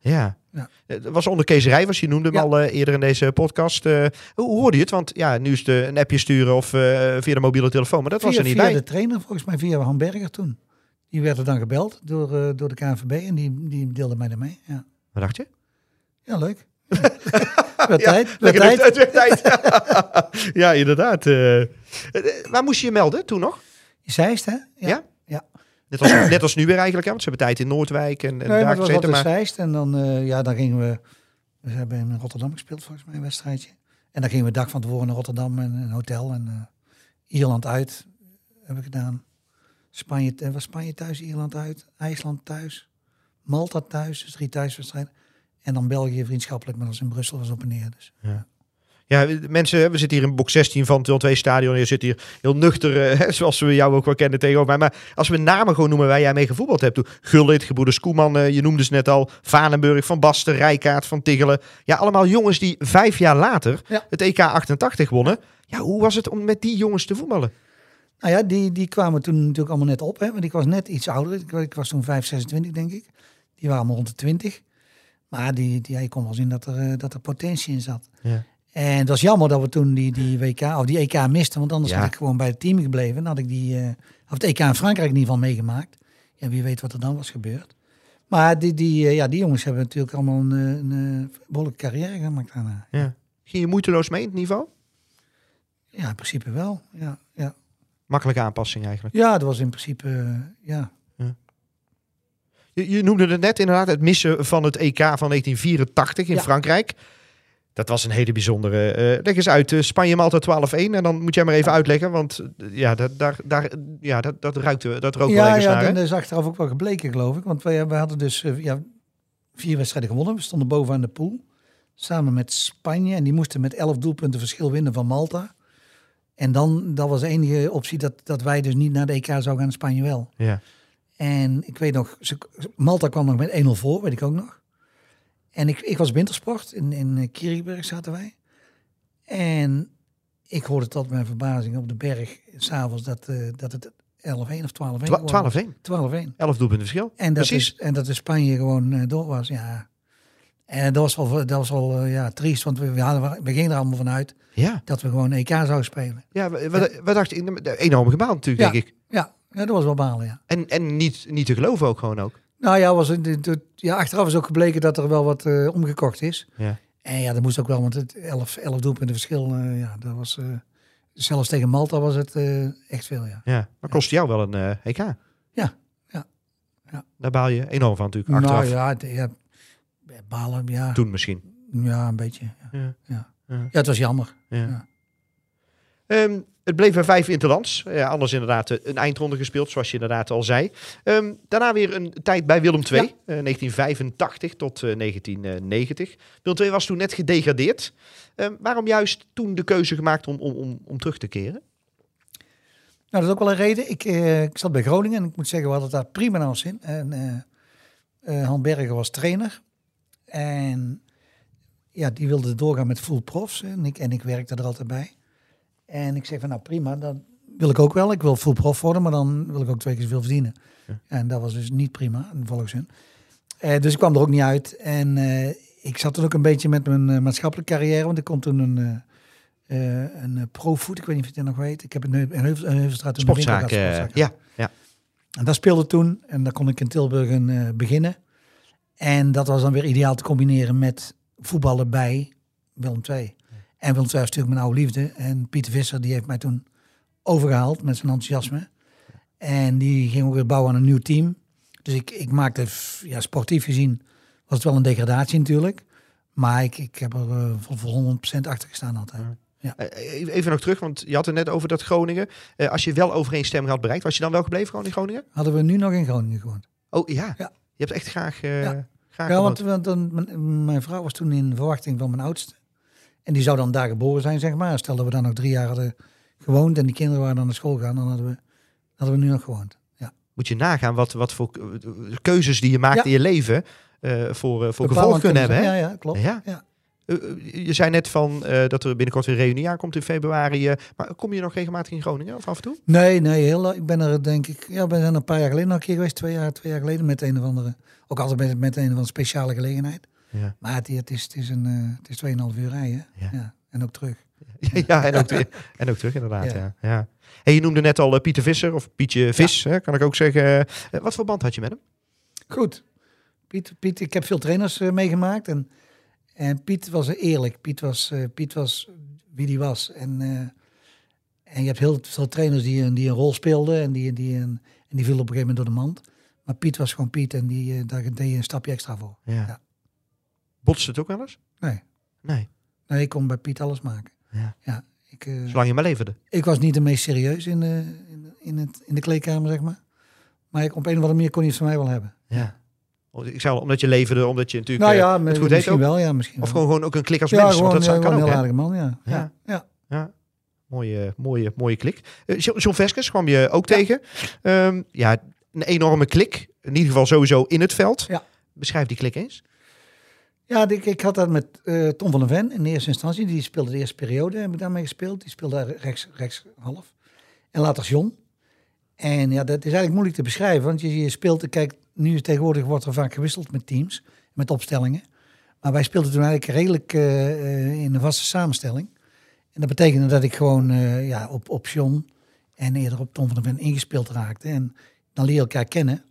Ja. Ja. Ja. Het was onder Kees Rijvers, je noemde hem Ja. al eh, eerder in deze podcast. Eh, hoe hoorde je het? Want ja, nu is het eh, een appje sturen of eh, via de mobiele telefoon, maar dat was er niet via bij. de trainer, volgens mij via Han Berger toen. Die werd er dan gebeld door, door de KNVB en die, die deelde mij ermee. Ja, Wat dacht je? ja leuk. Ja, tijd. Tijd. Het werd tijd. ja, inderdaad. eh. Eh, waar moest je je melden toen nog? Zeist, hè? Ja? Net als, net als nu weer eigenlijk, hè? want ze hebben tijd in Noordwijk en, en Nee, daar het gezeten. Maar. En dan, uh, ja, dan gingen we... We hebben in Rotterdam gespeeld, volgens mij, een wedstrijdje. En dan gingen we dag van tevoren naar Rotterdam en een hotel. En uh, Ierland uit hebben we gedaan. Spanje, uh, was Spanje thuis, Ierland uit. IJsland thuis. Malta thuis, dus drie thuiswedstrijden. En dan België vriendschappelijk, maar dat was in Brussel, was op en neer. Dus. Ja. Ja, mensen, we zitten hier in box 16 van het 2 stadion. Je zit hier heel nuchter, hè, zoals we jou ook wel kennen tegenover mij. Maar als we namen gewoon noemen waar jij mee gevoetbald hebt. Gullit, gebroeders Koeman, uh, je noemde ze net al. Vanenburg, Van Basten, Rijkaard, Van Tiggelen. Ja, allemaal jongens die vijf jaar later ja. het EK 88 wonnen. Ja, hoe was het om met die jongens te voetballen? Nou ja, die, die kwamen toen natuurlijk allemaal net op. Hè, want ik was net iets ouder. Ik, ik was toen 5, 26 denk ik. Die waren allemaal rond de 20. Maar die, die, ja, je kon wel zien dat er, uh, dat er potentie in zat. Ja. En het was jammer dat we toen die, die WK of die EK misten, want anders Ja. had ik gewoon bij het team gebleven. Dan had ik die, uh, of het EK in Frankrijk in ieder geval meegemaakt. Ja, wie weet wat er dan was gebeurd. Maar die, die, uh, ja, die jongens hebben natuurlijk allemaal een, een, een behoorlijke carrière gemaakt daarna. Ja. Ging je moeiteloos mee in het niveau? Ja, in principe wel. Ja, ja. Makkelijke aanpassing eigenlijk. ja dat was in principe, uh, ja. Je, je, noemde het net inderdaad, het missen van het EK van 1984 in Ja. Frankrijk. Dat was een hele bijzondere. Uh, leg eens uit, uh, Spanje-Malta 12-1. En dan moet jij maar even uitleggen, want uh, ja, dat, daar, daar, ja, dat, dat ruikt dat rook ja, wel even ja, naar. dat hè? is achteraf ook wel gebleken, geloof ik. Want wij, wij hadden dus ja, vier wedstrijden gewonnen. We stonden bovenaan de pool. Samen met Spanje. En die moesten met elf doelpunten verschil winnen van Malta. En dan, dat was de enige optie dat, dat wij dus niet naar de EK zouden gaan, Spanje wel. Ja. En ik weet nog, Malta kwam nog met 1-0 voor, weet ik ook nog. En ik, ik was wintersport, in, in Kiriberg zaten wij. En ik hoorde tot mijn verbazing op de berg s'avonds dat, uh, dat het 11-1 of 12-1 Twa 12-1. 12-1. 11 doelpunten verschil. En dat, Precies. is, en dat de Spanje gewoon uh, door was, ja. En dat was wel, dat was wel uh, ja, triest, want we, we, hadden, we gingen er allemaal vanuit Ja, dat we gewoon EK zouden spelen. ja wat, wat, wat dacht je? Enorm gebaald natuurlijk, Ja. denk ik. Ja, ja, dat was wel balen, ja. En, en niet, niet te geloven ook gewoon ook. Nou ja, was, het- ja, achteraf is ook gebleken dat er wel wat uh, omgekocht is. Ja. En ja, dat moest ook wel, want het 11, 11 doelpunten verschil, eh, ja, dat was... eh, zelfs tegen Malta was het eh, echt veel, ja. Ja, maar kost jou wel een eh EK. Ja, ja, ja. Daar baal je enorm van natuurlijk, achteraf. Nou ja, ja, balen, ja, Toen misschien. ja, een beetje. Ja, Ja. ja. Het was jammer. Ja. Ja. Het bleef bij vijf interlands. Ja, anders inderdaad eh, een eindronde gespeeld, zoals je inderdaad al zei. Ehm, daarna weer een tijd bij Willem II, Ja. eh, 1985 tot eh, 1990. Willem II was toen net gedegradeerd. Ehm, waarom juist toen de keuze gemaakt om, om, om, om terug te keren? Nou, dat is ook wel een reden. Ik, eh, ik zat bij Groningen en ik moet zeggen, we hadden daar prima naar ons zin. En eh eh, Han Berger was trainer. En ja, die wilde doorgaan met full profs. En ik, en ik werkte er altijd bij. En ik zeg van, nou prima, dat wil ik ook wel. Ik wil full prof worden, maar dan wil ik ook twee keer zoveel verdienen. En dat was dus niet prima, volgens hun. Eh, dus ik kwam er ook niet uit. En eh, ik zat toen ook een beetje met mijn eh, maatschappelijke carrière. Want ik kon toen een... een profood, ik weet niet of je het nog weet. Ik heb een, een, Heuvel- een Heuvelstraat winkel Sportzaak. ja, ja. En dat speelde toen. En daar kon ik in Tilburg een, beginnen. En dat was dan weer ideaal te combineren met voetballen bij Willem II. En Willem II was natuurlijk mijn oude liefde. En Pieter Visser die heeft mij toen overgehaald met zijn enthousiasme. En die ging ook weer bouwen aan een nieuw team. Dus ik, ik maakte, ja, sportief gezien, was het wel een degradatie natuurlijk. Maar ik, ik heb er eh, voor, voor 100% achter gestaan altijd. Eh, Even nog terug, want je had het net over dat Groningen. Eh, als je wel overeenstemming had bereikt, was je dan wel gebleven gewoon in Groningen? Hadden we nu nog in Groningen gewoond. Oh ja, Ja. je hebt echt graag, eh Ja. graag Ja, want, dan, mijn, mijn vrouw was toen in verwachting van mijn oudste. En die zou dan daar geboren zijn, zeg maar. Stel dat we dan nog drie jaar hadden gewoond en die kinderen waren dan naar school gegaan, dan hadden we, hadden we nu nog gewoond. Ja. Moet je nagaan wat, wat voor keuzes die je maakt Ja. in je leven eh, voor, eh, voor Bepalend gevolg kunnen hebben. Hè? Ja, ja, klopt. Ja. Ja. Eh, je zei net van dat er binnenkort weer een reunie aankomt in februari. maar kom je nog regelmatig in Groningen of af en toe? Nee, nee, heel, ik ben er denk ik, ja, zijn er een paar jaar geleden nog een keer geweest, twee jaar, twee jaar geleden, met een of andere, ook altijd met, met een of andere speciale gelegenheid. Ja. Maar het, het is, het is een, eh, het is 2,5 uur rijden. Ja. Ja. En ook terug. ja, en ook, en ook terug inderdaad. Ja. Ja. Hey, je noemde net al eh, Pieter Visser of Pietje Vis, hè, kan ik ook zeggen. Eh, wat voor band had je met hem? Goed. Piet, Piet, ik heb veel trainers eh, meegemaakt. En, en Piet was eerlijk. Piet was, eh, Piet was wie die was. En, eh, en je hebt heel veel trainers die, een- die een rol speelden. En die, die, een, en die viel op een gegeven moment door de mand. Maar Piet was gewoon Piet. En die, eh, daar deed je een stapje extra voor. Ja. Botst het ook wel eens? Nee. Nee, nee, ik kon bij Piet alles maken. Ja. ja ik, eh, zolang je maar leverde. ik was niet de meest serieus in de, in, in, het, in de kleedkamer, zeg maar. Maar ik, op een of andere manier kon hij het van mij wel hebben. Ja. Ik zou omdat je leverde, omdat je natuurlijk Nou eh, ja, het goed misschien wel. Ja, misschien Of wel. gewoon, gewoon ook een klik als ja, mens, gewoon, want dat kan ook. een heel aardige man, ja. Ja. ja. ja. Mooie, mooie, mooie klik. Eh, John Veskes kwam je ook tegen. Ehm, ja, een enorme klik. In ieder geval sowieso in het veld. Ja. Beschrijf die klik eens. Ja, ik, ik had dat met eh, Tom van der Ven in eerste instantie. Die speelde de eerste periode, heb ik daarmee gespeeld. Die speelde rechts, rechts half. En later John. En ja, dat is eigenlijk moeilijk te beschrijven. Want je, je speelt, kijk, nu tegenwoordig wordt er vaak gewisseld met teams, met opstellingen. Maar wij speelden toen eigenlijk redelijk eh, eh, in een vaste samenstelling. En dat betekende dat ik gewoon ja, op, op John en eerder op Tom van der Ven ingespeeld raakte. En dan leer je elkaar kennen.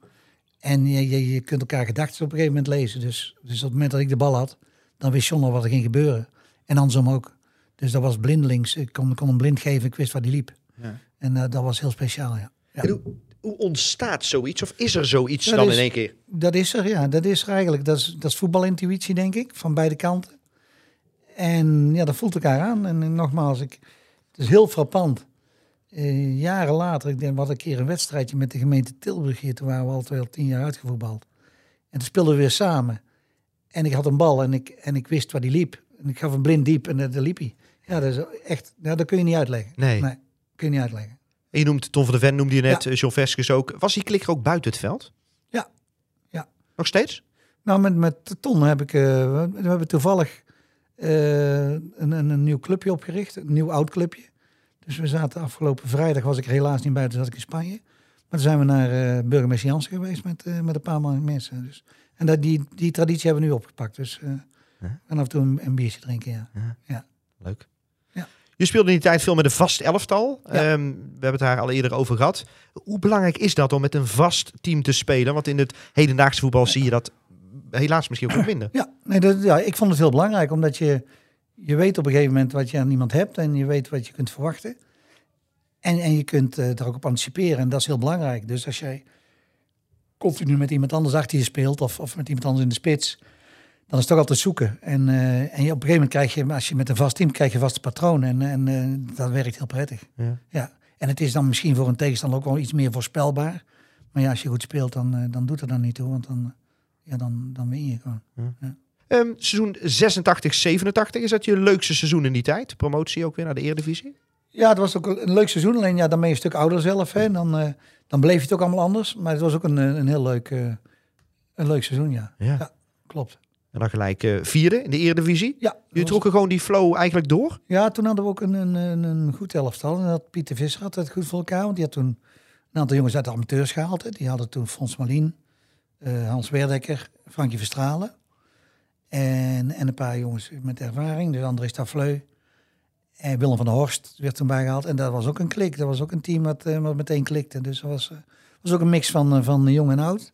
En je, je, je kunt elkaar gedachten op een gegeven moment lezen. Dus, dus op het moment dat ik de bal had, dan wist John al wat er ging gebeuren. En andersom ook. Dus dat was blindelings. Ik kon, kon hem blind geven, ik wist waar die liep. Ja. En eh, dat was heel speciaal, ja. ja. En hoe, hoe ontstaat zoiets? Of is er zoiets Dat dan is- in één keer? Dat is er, ja. Dat is er eigenlijk. Dat is, dat is voetbalintuïtie, denk ik, van beide kanten. En ja, dat voelt elkaar aan. En, eh, nogmaals, ik, het is heel frappant. Eh, jaren later, ik denk, we hadden een keer een wedstrijdje met de gemeente Tilburg hier. Toen waren we al twee al tien jaar uitgevoetbald. En toen speelden we weer samen. En ik had een bal en ik, en ik wist waar die liep. En ik gaf een blind diep en daar liep hij. Ja, dat is echt, ja, dat kun je niet uitleggen. Nee. Nee, kun je niet uitleggen. En je noemt Tom van der Ven, noemde je net, Ja. eh, John Veskes ook. Was die klik er ook buiten het veld? Ja. Ja. Nog steeds? Nou, met, met Ton heb ik, eh, we, hebben toevallig een, een, een nieuw clubje opgericht, een nieuw oud clubje. Dus we zaten afgelopen vrijdag, was ik er helaas niet bij, toen zat ik in Spanje. Maar toen zijn we naar eh, burgemeester Jansen geweest met, eh, met een paar mensen. Dus. En dat, die, die traditie hebben we nu opgepakt. Dus Ja. en af en toe een, een biertje drinken, ja. Leuk. Ja. Je speelde in die tijd veel met een vast elftal. Ja. Ehm, we hebben het daar al eerder over gehad. Hoe belangrijk is dat om met een vast team te spelen? Want in het hedendaagse voetbal zie je dat helaas misschien ook minder. Ja, nee, dat, ja, ik vond het heel belangrijk, omdat je, je weet op een gegeven moment wat je aan iemand hebt en je weet wat je kunt verwachten. En, en je kunt eh er ook op anticiperen en dat is heel belangrijk. Dus als jij continu met iemand anders achter je speelt of, of met iemand anders in de spits, dan is het toch altijd zoeken. En, eh, en je, op een gegeven moment krijg je, als je met een vast team, krijg je vaste patronen en, en eh, dat werkt heel prettig. Ja. Ja. En het is dan misschien voor een tegenstander ook wel iets meer voorspelbaar. Maar ja, als je goed speelt, dan, dan doet het dan niet toe, want dan, ja, dan, dan win je gewoon. Ehm, seizoen 86, 87, is dat je leukste seizoen in die tijd? Promotie ook weer naar de Eredivisie? Ja, het was ook een leuk seizoen. Alleen ja, dan ben je een stuk ouder zelf. Hè. Dan, eh, dan bleef je het ook allemaal anders. Maar het was ook een, eh, een heel leuk, eh, een leuk seizoen, ja. Ja. Ja, klopt. En dan gelijk eh, vierde in de Eredivisie. Ja, Jullie trokken gewoon die flow eigenlijk door? ja, toen hadden we ook een, een, een, goed elftal. En dat Pieter Visser had het goed voor elkaar. Want die had toen een aantal jongens uit de amateurs gehaald. Hè. Die hadden toen Fons Malien, Hans Werdekker, Frankie Verstralen. En, en een paar jongens met ervaring. Dus André Stafleu. En Willem van der Horst werd toen bijgehaald. En dat was ook een klik. Dat was ook een team wat, eh, wat meteen klikte. Dus dat was, eh, was ook een mix van, eh, van jong en oud.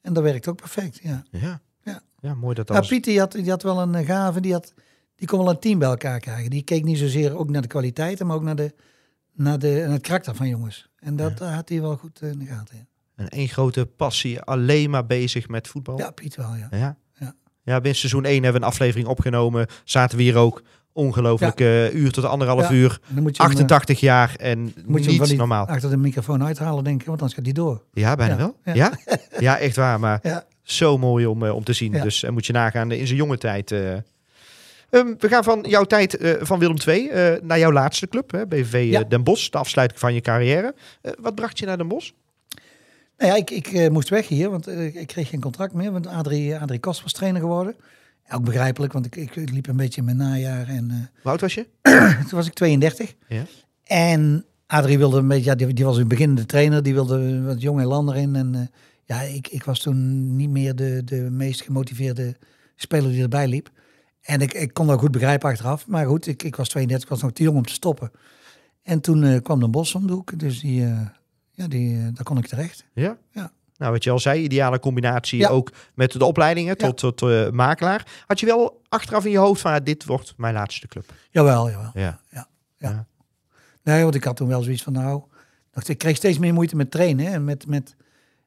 En dat werkte ook perfect, ja. Ja. Ja. Ja, mooi dat Ja, als... Pieter die had, die had wel een gave, die, had, die kon wel een team bij elkaar krijgen. Die keek niet zozeer ook naar de kwaliteiten, maar ook naar, de, naar, de, naar het karakter van jongens. En dat had hij wel goed in de gaten. Ja, En één grote passie, alleen maar bezig met voetbal. ja Piet wel, ja. Ja. Ja. Ja, binnen seizoen 1 hebben we een aflevering opgenomen. Zaten we hier ook ongelooflijk eh, uur tot anderhalf Ja. uur. En dan moet je hem, eh, 88 jaar en moet je normaal. achter de microfoon uithalen, denk ik, want anders gaat die door. Ja, bijna Ja. wel. Ja? Ja. Ja? echt waar. Maar Ja, zo mooi om, eh, om te zien. Ja. Dus en moet je nagaan in zijn jonge tijd. eh. Ehm, we gaan van jouw tijd van Willem II naar jouw laatste club, hè, BVV Ja. Den Bosch. De afsluiting van je carrière. Wat bracht je naar Den Bosch? Nou ja ik, ik eh, moest weg hier, want eh, ik kreeg geen contract meer. Want Adrie, Adrie Kost was trainer geworden. Ook begrijpelijk, want ik, ik liep een beetje in mijn najaar. En eh, Hoe oud was je? toen was ik 32. Ja. En Adrie wilde een beetje, ja, die, die was een beginnende trainer, die wilde wat jong en lander in. En eh, ja, ik, ik was toen niet meer de, de meest gemotiveerde speler die erbij liep. En ik, ik kon dat goed begrijpen achteraf. Maar goed, ik, ik was 32, ik was nog te jong om te stoppen. En toen eh, kwam de Bos om de hoek, dus die, eh, ja, die, eh, daar kon ik terecht. Ja? Ja. Nou, wat je al zei, ideale combinatie Ja. ook met de opleidingen Ja. tot, tot eh, makelaar. Had je wel achteraf in je hoofd van, dit wordt mijn laatste club? Jawel, jawel. Ja. Nee, want ik had toen wel zoiets van, nou, dacht, ik kreeg steeds meer moeite met trainen. En met, met,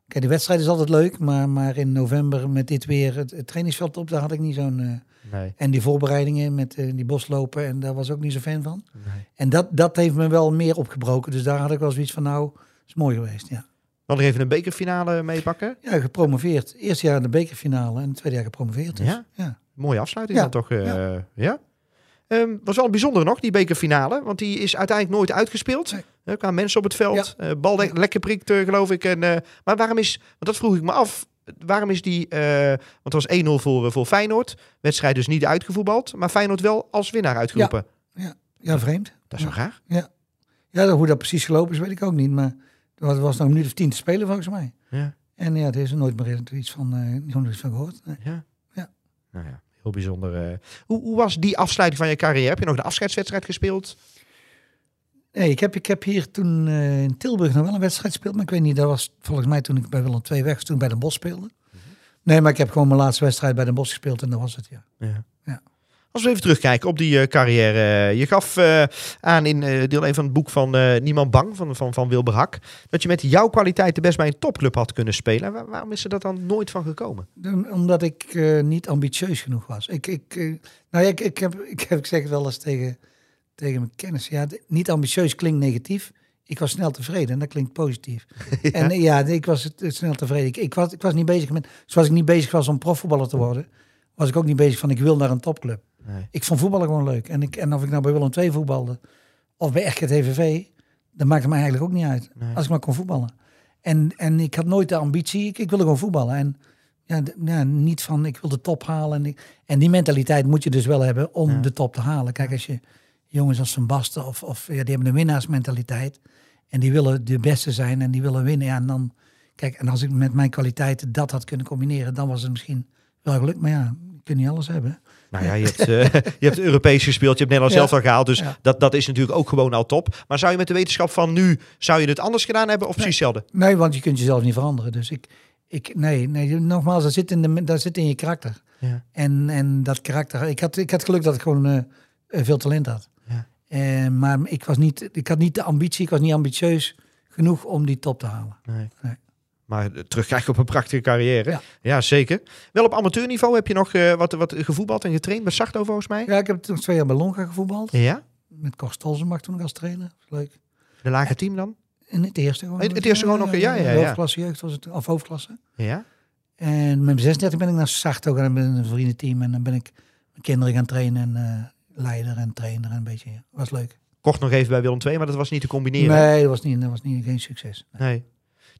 kijk, de wedstrijd is altijd leuk, maar, maar in november met dit weer, het, het trainingsveld op, daar had ik niet zo'n... eh, Nee. en die voorbereidingen met eh, die boslopen, en daar was ik ook niet zo fan van. nee. En dat, dat heeft me wel meer opgebroken. Dus daar had ik wel zoiets van, nou, is mooi geweest, ja. Dan nog even een bekerfinale meepakken. Ja, gepromoveerd. Eerste jaar in de bekerfinale en het tweede jaar gepromoveerd. Dus, Ja? ja. Mooie afsluiting Ja. dan toch? eh, ja. ja? Ehm, was wel bijzonder nog, die bekerfinale. Want die is uiteindelijk nooit uitgespeeld. Nee. Er kwamen mensen op het veld. eh, bal le- lekker prikt, eh, geloof ik. En, maar waarom is, want dat vroeg ik me af. Waarom is die, want het was 1-0 voor, voor Feyenoord. Wedstrijd dus niet uitgevoetbald. Maar Feyenoord wel als winnaar uitgeroepen. ja, vreemd. Dat is wel raar. Ja, hoe dat precies gelopen is, weet ik ook niet. Maar er was, nog een minuut of tien te spelen, volgens mij. Ja. En ja, er is er nooit meer iets van, nooit iets van gehoord. Nee. Ja. Ja. Nou ja, heel bijzonder. eh. Hoe, hoe was die afsluiting van je carrière? Heb je nog de afscheidswedstrijd gespeeld? Nee, ik heb, ik heb hier toen eh, in Tilburg nog wel een wedstrijd gespeeld. Maar ik weet niet, dat was volgens mij toen ik bij Willem II weg was, toen bij Den Bosch speelde. Nee, maar ik heb gewoon mijn laatste wedstrijd bij Den Bosch gespeeld en dat was het, ja. Ja. Als we even terugkijken op die eh, carrière. je gaf eh, aan in eh, deel 1 van het boek van Niemand Bang van, van, van Wilbur Hak... dat je met jouw kwaliteiten best bij een topclub had kunnen spelen. Waar- waarom is er dat dan nooit van gekomen? Omdat ik niet ambitieus genoeg was. Ik, ik, nou ja, ik, ik, heb, ik, heb, ik zeg het wel eens tegen, tegen mijn kennis. Ja, niet ambitieus klinkt negatief. Ik was snel tevreden en dat klinkt positief. En ja, ik was snel tevreden. Ik, ik, was, ik was niet bezig met, zoals ik niet bezig was om profvoetballer te worden, was ik ook niet bezig van ik wil naar een topclub. Nee. Ik vond voetballen gewoon leuk. En, ik, en of ik nou bij Willem II voetbalde of bij RKTVV, dat maakte mij eigenlijk ook niet uit. Nee. Als ik maar kon voetballen. En, en ik had nooit de ambitie, ik, ik wilde gewoon voetballen. En ja, ja, niet van ik wil de top halen. En, ik- en die mentaliteit moet je dus wel hebben om Ja. de top te halen. Kijk, als je jongens als Van Basten of, of ja, die hebben een winnaarsmentaliteit. En die willen de beste zijn en die willen winnen. Ja, en dan, kijk, en als ik met mijn kwaliteiten dat had kunnen combineren, dan was het misschien wel gelukt. Maar ja, je kunt niet alles hebben. Nou ja, je hebt, eh, je hebt Europees gespeeld, je hebt Nederland zelf al gehaald. Dus dat, dat is natuurlijk ook gewoon al top. Maar zou je met de wetenschap van nu, zou je het anders gedaan hebben of precies hetzelfde? Nee, want je kunt jezelf niet veranderen. Dus ik, Ik, nee, nee, nogmaals, dat zit in, de, dat zit in je karakter. Ja. En, en dat karakter, ik had, ik had geluk dat ik gewoon eh, eh, veel talent had. Ja. Maar ik, was niet, ik had niet de ambitie, ik was niet ambitieus genoeg om die top te halen. Nee. Nee. Maar eh, terugkijken op een prachtige carrière. Ja. Ja. zeker. Wel op amateurniveau heb je nog eh, wat, wat gevoetbald en getraind bij Sarto volgens mij. Ja, ik heb toen twee jaar bij Longa gevoetbald. Ja? Met Cor Stolzenbach toen nog als trainer. Leuk. De lage team dan? In het eerste gewoon. Het- het eerste gewoon nog, ja, ja, ja. Hoofdklasse jeugd was het, of hoofdklasse. Ja. En met mijn 36 ben ik naar Sarto gaan met een vriendenteam. En dan ben ik mijn kinderen gaan trainen. En eh, leider en trainer en een beetje. ja. Was leuk. Kort nog even bij Willem II, maar dat was niet te combineren. Nee, dat was, niet, dat was niet, geen succes. Nee. Nee.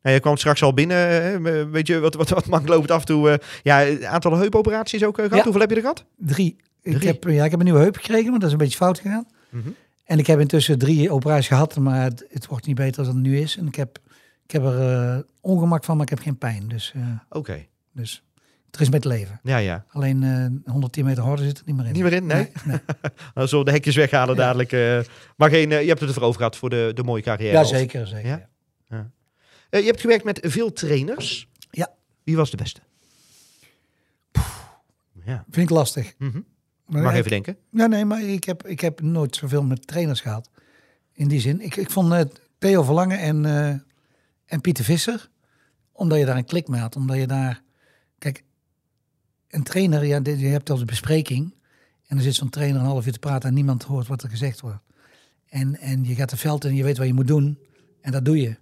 Nou, je kwam straks al binnen. hè, Weet je, wat, wat, wat mank loopt af en toe. eh, ja, een aantal heupoperaties ook eh, gehad. Ja. Hoeveel heb je er gehad? Drie. Ik. Heb, ja, ik heb een nieuwe heup gekregen, maar dat is een beetje fout gegaan. Mhm. En ik heb intussen drie operaties gehad, maar het, het wordt niet beter dan het nu is. En ik heb, ik heb er eh, ongemak van, maar ik heb geen pijn. Dus, eh, Oké. dus het is met leven. Ja, ja. Alleen eh 110 meter harder zit er niet meer in. Niet meer in, nee? Dan zullen we de hekjes weghalen dadelijk. eh. maar geen, eh, je hebt het ervoor over gehad voor de, de mooie carrière. Ja, zeker. zeker. Ja. Eh, je hebt gewerkt met veel trainers. Ja. Wie was de beste? Ja. Vind ik lastig. Mhm. Maar Mag ik- even denken. Ja, nee, maar ik heb, ik heb nooit zoveel met trainers gehad. In die zin. Ik, ik vond eh, Theo Verlangen en, eh, en Pieter Visser. Omdat je daar een klik mee had. Omdat je daar... Kijk, een trainer, ja, je hebt als bespreking. En dan zit zo'n trainer een half uur te praten en niemand hoort wat er gezegd wordt. En, en je gaat de veld in en je weet wat je moet doen. En dat doe je.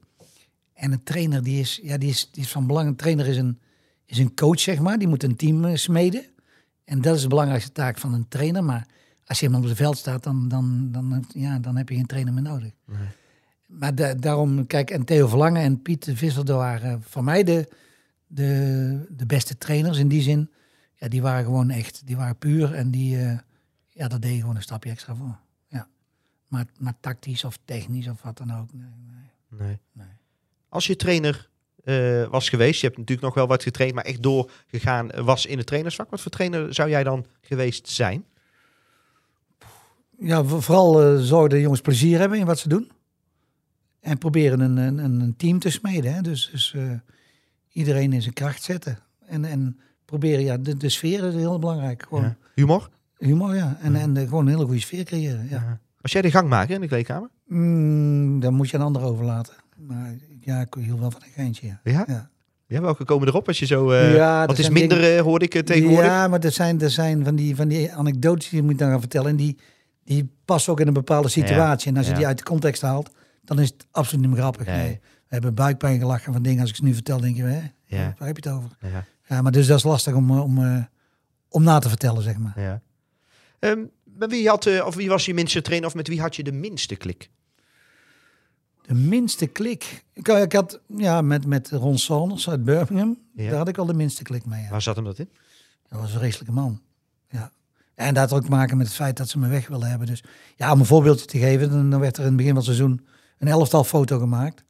En een trainer, die is, ja, die is, die is van belang. Een trainer is een, is een coach, zeg maar. Die moet een team eh, smeden. En dat is de belangrijkste taak van een trainer. Maar als je iemand op het veld staat, dan, dan, dan, ja, dan heb je geen trainer meer nodig. Maar da- daarom, kijk, en Theo Verlangen en Piet dat waren voor mij de, de, de beste trainers in die zin. Ja, die waren gewoon echt, die waren puur en die, eh, ja, dat deed je gewoon een stapje extra voor. Ja. Maar, maar tactisch of technisch of wat dan ook. Nee, nee. Nee. Nee. Als je trainer eh, was geweest, je hebt natuurlijk nog wel wat getraind, maar echt doorgegaan eh, was in het trainersvak. Wat voor trainer zou jij dan geweest zijn? Ja, vo- vooral eh zorgen dat jongens plezier hebben in wat ze doen. En proberen een, een, een team te smeden. Hè? Dus, dus iedereen in zijn kracht zetten. En, en proberen, ja, de, de sfeer is heel belangrijk. Gewoon Ja. Humor? humor, ja. En, en gewoon een hele goede sfeer creëren. Ja. Was jij de gangmaker in de kleedkamer? Mm, dan moet je een ander overlaten. Maar ja, ik hield wel van een geintje, ja. Ja? Ja. Ja, welke komen erop als je zo... eh Ja, het is minder, eh, hoorde ik eh, tegenwoordig. Ja, maar er zijn, er zijn van, die, van die anekdotes die je moet dan gaan vertellen. En die, die passen ook in een bepaalde situatie. En als je ja. die uit de context haalt, dan is het absoluut niet meer grappig. Nee. Nee. We hebben buikpijn gelachen van dingen. Als ik ze nu vertel, denk je, hè, Ja. waar heb je het over? Ja, Ja, maar dus dat is lastig om, om, om na te vertellen, zeg maar. ja. Ehm, wie, had, of wie was je minste trainer of met wie had je de minste klik? De minste klik. Ik, ik had ja, met, met Ron Saunders uit Birmingham. Ja. Daar had ik al de minste klik mee. Ja. Waar zat hem dat in? Dat was een vreselijke man. Ja. En dat had ook te maken met het feit dat ze me weg wilden hebben. Dus ja, om een voorbeeldje te geven, dan dan werd er in het begin van het seizoen een elftal foto gemaakt.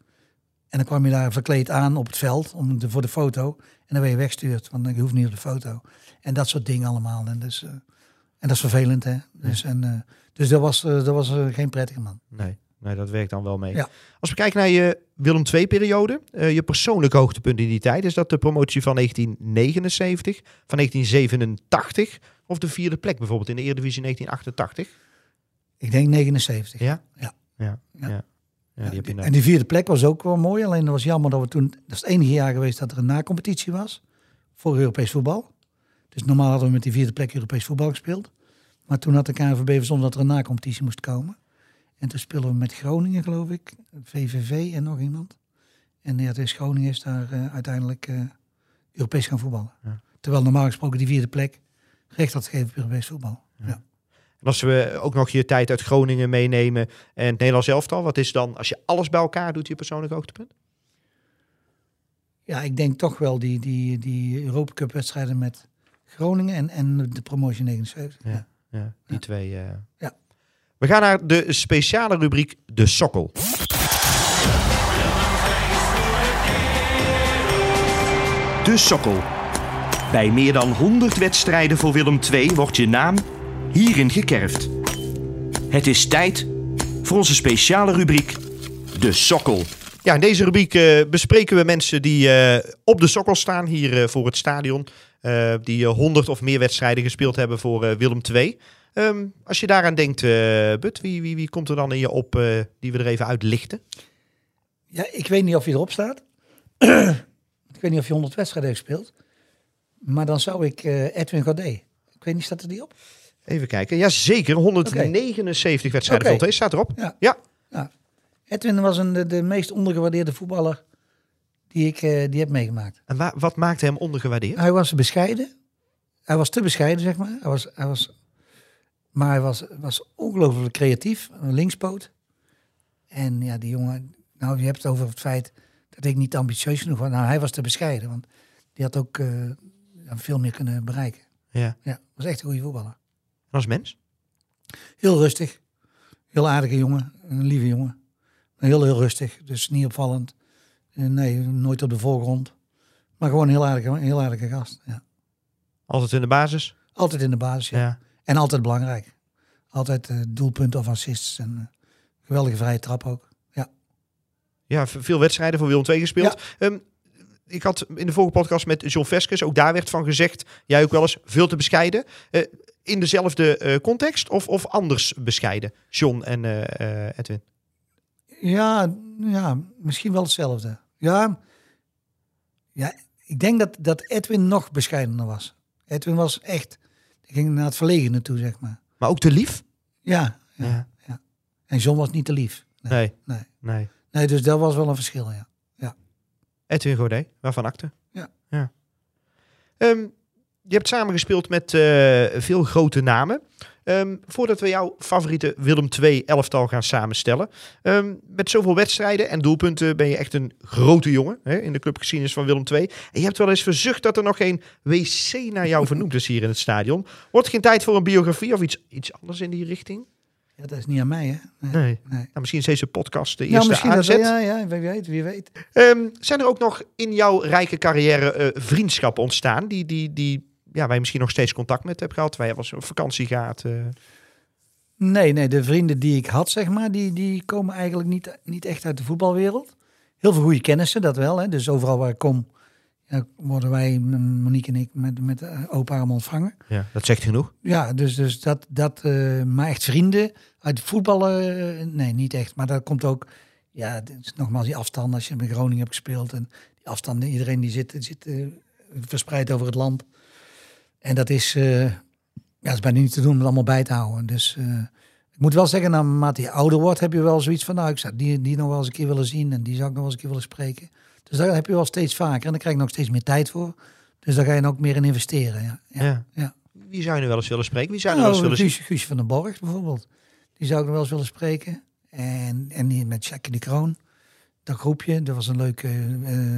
En dan kwam je daar verkleed aan op het veld om de, voor de foto. En dan werd je weggestuurd, want je hoeft niet op de foto. En dat soort dingen allemaal. En, dus, eh, en dat is vervelend, hè. Dus, en, eh, dus dat was, eh, dat was eh, geen prettige man. Nee, nee, dat werkt dan wel mee. Ja. Als we kijken naar je Willem II-periode, eh, je persoonlijke hoogtepunt in die tijd, is dat de promotie van 1979, van 1987 of de vierde plek bijvoorbeeld in de Eredivisie 1988? Ik denk 79. Ja? Ja. Ja, ja. Ja. ja. die en die vierde plek was ook wel mooi. Alleen dat was jammer dat we toen... Dat is het enige jaar geweest dat er een na-competitie was. Voor Europees voetbal. Dus normaal hadden we met die vierde plek Europees voetbal gespeeld. Maar toen had de KNVB verzonnen dat er een na-competitie moest komen. En toen speelden we met Groningen, geloof ik. VVV en nog iemand. En ja, dus Groningen is daar eh, uiteindelijk eh, Europees gaan voetballen. Ja. Terwijl normaal gesproken die vierde plek recht had gegeven op Europees voetbal. Ja. En als we ook nog je tijd uit Groningen meenemen en het Nederlands elftal, wat is dan, als je alles bij elkaar doet, je persoonlijke hoogtepunt? Ja, ik denk toch wel die, die, die Europa Cup wedstrijden met Groningen en, en de promotie 79. Ja. Ja. Die twee. eh. Ja. We gaan naar de speciale rubriek De Sokkel. De Sokkel. Bij meer dan 100 wedstrijden voor Willem II wordt je naam hierin gekerfd. Het is tijd voor onze speciale rubriek De Sokkel. Ja, in deze rubriek eh, bespreken we mensen die eh, op de sokkel staan hier eh, voor het stadion. die eh, 100 of meer wedstrijden gespeeld hebben voor Willem II. Ehm, als je daaraan denkt, eh But, wie, wie, wie komt er dan in je op eh, die we er even uitlichten? Ja, ik weet niet of je erop staat. ik weet niet of je 100 wedstrijden heeft gespeeld. Maar dan zou ik eh, Edwin Godet. Ik weet niet, staat er die op? Even kijken. Ja, zeker. 179 wedstrijden. Willem II staat erop. Ja. Ja. Ja. Edwin was een, de, de meest ondergewaardeerde voetballer die ik die heb meegemaakt. En wa- wat maakte hem ondergewaardeerd? Hij was bescheiden. Hij was te bescheiden, zeg maar. Hij was, hij was, maar hij was, was ongelooflijk creatief. Een linkspoot. En ja, die jongen... Nou, je hebt het over het feit dat ik niet ambitieus genoeg was. Nou, hij was te bescheiden. Want die had ook eh, veel meer kunnen bereiken. Ja. Ja, was echt een goede voetballer. Als mens? Heel rustig. Heel aardige jongen. Een lieve jongen. Heel, heel rustig. Dus niet opvallend. Eh, Nee, nooit op de voorgrond. Maar gewoon een heel aardige, heel aardige gast. Ja. Altijd in de basis? Altijd in de basis, ja. Ja. En altijd belangrijk. Altijd eh, doelpunten of assists. En eh, geweldige vrije trap ook. Ja. Ja, veel wedstrijden voor Willem II gespeeld. Ehm, ik had in de vorige podcast met John Veskes, ook daar werd van gezegd, jij ook wel eens veel te bescheiden. Eh, in dezelfde context of, of anders bescheiden, John en Edwin? Ja, ja, misschien wel hetzelfde. Ja, ja ik denk dat, dat Edwin nog bescheidener was. Edwin was echt, die ging naar het verlegene toe, zeg maar. Maar ook te lief? Ja, ja. Ja. En John was niet te lief. Nee, Nee, nee. nee. nee dus dat was wel een verschil, ja. Edwin Godet, waarvan akte? Ja. ja. Ehm, je hebt samengespeeld met eh, veel grote namen. Ehm, voordat we jouw favoriete Willem II elftal gaan samenstellen. ehm, met zoveel wedstrijden en doelpunten ben je echt een grote jongen hè, in de clubgeschiedenis van Willem II. En je hebt wel eens verzucht dat er nog geen wc naar jou vernoemd is hier in het stadion. Wordt geen tijd voor een biografie of iets, iets anders in die richting? Ja, dat is niet aan mij, hè? Nee. Nee. nee. Nou, misschien is deze podcast de Ja, eerste misschien dat, aanzet. ja, ja, wie weet, wie weet. Ehm, zijn er ook nog in jouw rijke carrière eh, vriendschappen ontstaan die, die, die ja, je misschien nog steeds contact met hebt gehad, waar je was op vakantie gaat? eh? Nee, nee, de vrienden die ik had, zeg maar, die, die komen eigenlijk niet, niet echt uit de voetbalwereld. Heel veel goede kennissen, dat wel. Hè. Dus overal waar ik kom, ja, worden wij, Monique en ik, met, met eh, open armen ontvangen. Ja, dat zegt genoeg. Ja, dus, dus dat, dat eh, maar echt vrienden uit voetballen, nee, niet echt. Maar dat komt ook, ja, het is nogmaals die afstand als je met Groningen hebt gespeeld. En die afstanden, iedereen die zit, zit verspreid over het land. En dat is, eh, ja, dat is bijna niet te doen om het allemaal bij te houden. Dus eh, ik moet wel zeggen, naarmate je ouder wordt, heb je wel zoiets van, nou, ik zou die, die nog wel eens een keer willen zien. En die zou ik nog wel eens een keer willen spreken. Dus daar heb je wel steeds vaker. En dan krijg je nog steeds meer tijd voor. Dus daar ga je ook meer in investeren. Ja, ja. Ja. ja. Wie zou je nu wel eens willen spreken? Wie zou je nu wel eens Nou, willen zien? Guus, Guus van den Borg bijvoorbeeld. Die zou ik nog wel eens willen spreken. En, en die met Jackie de Kroon. Dat groepje, dat was een leuke... eh,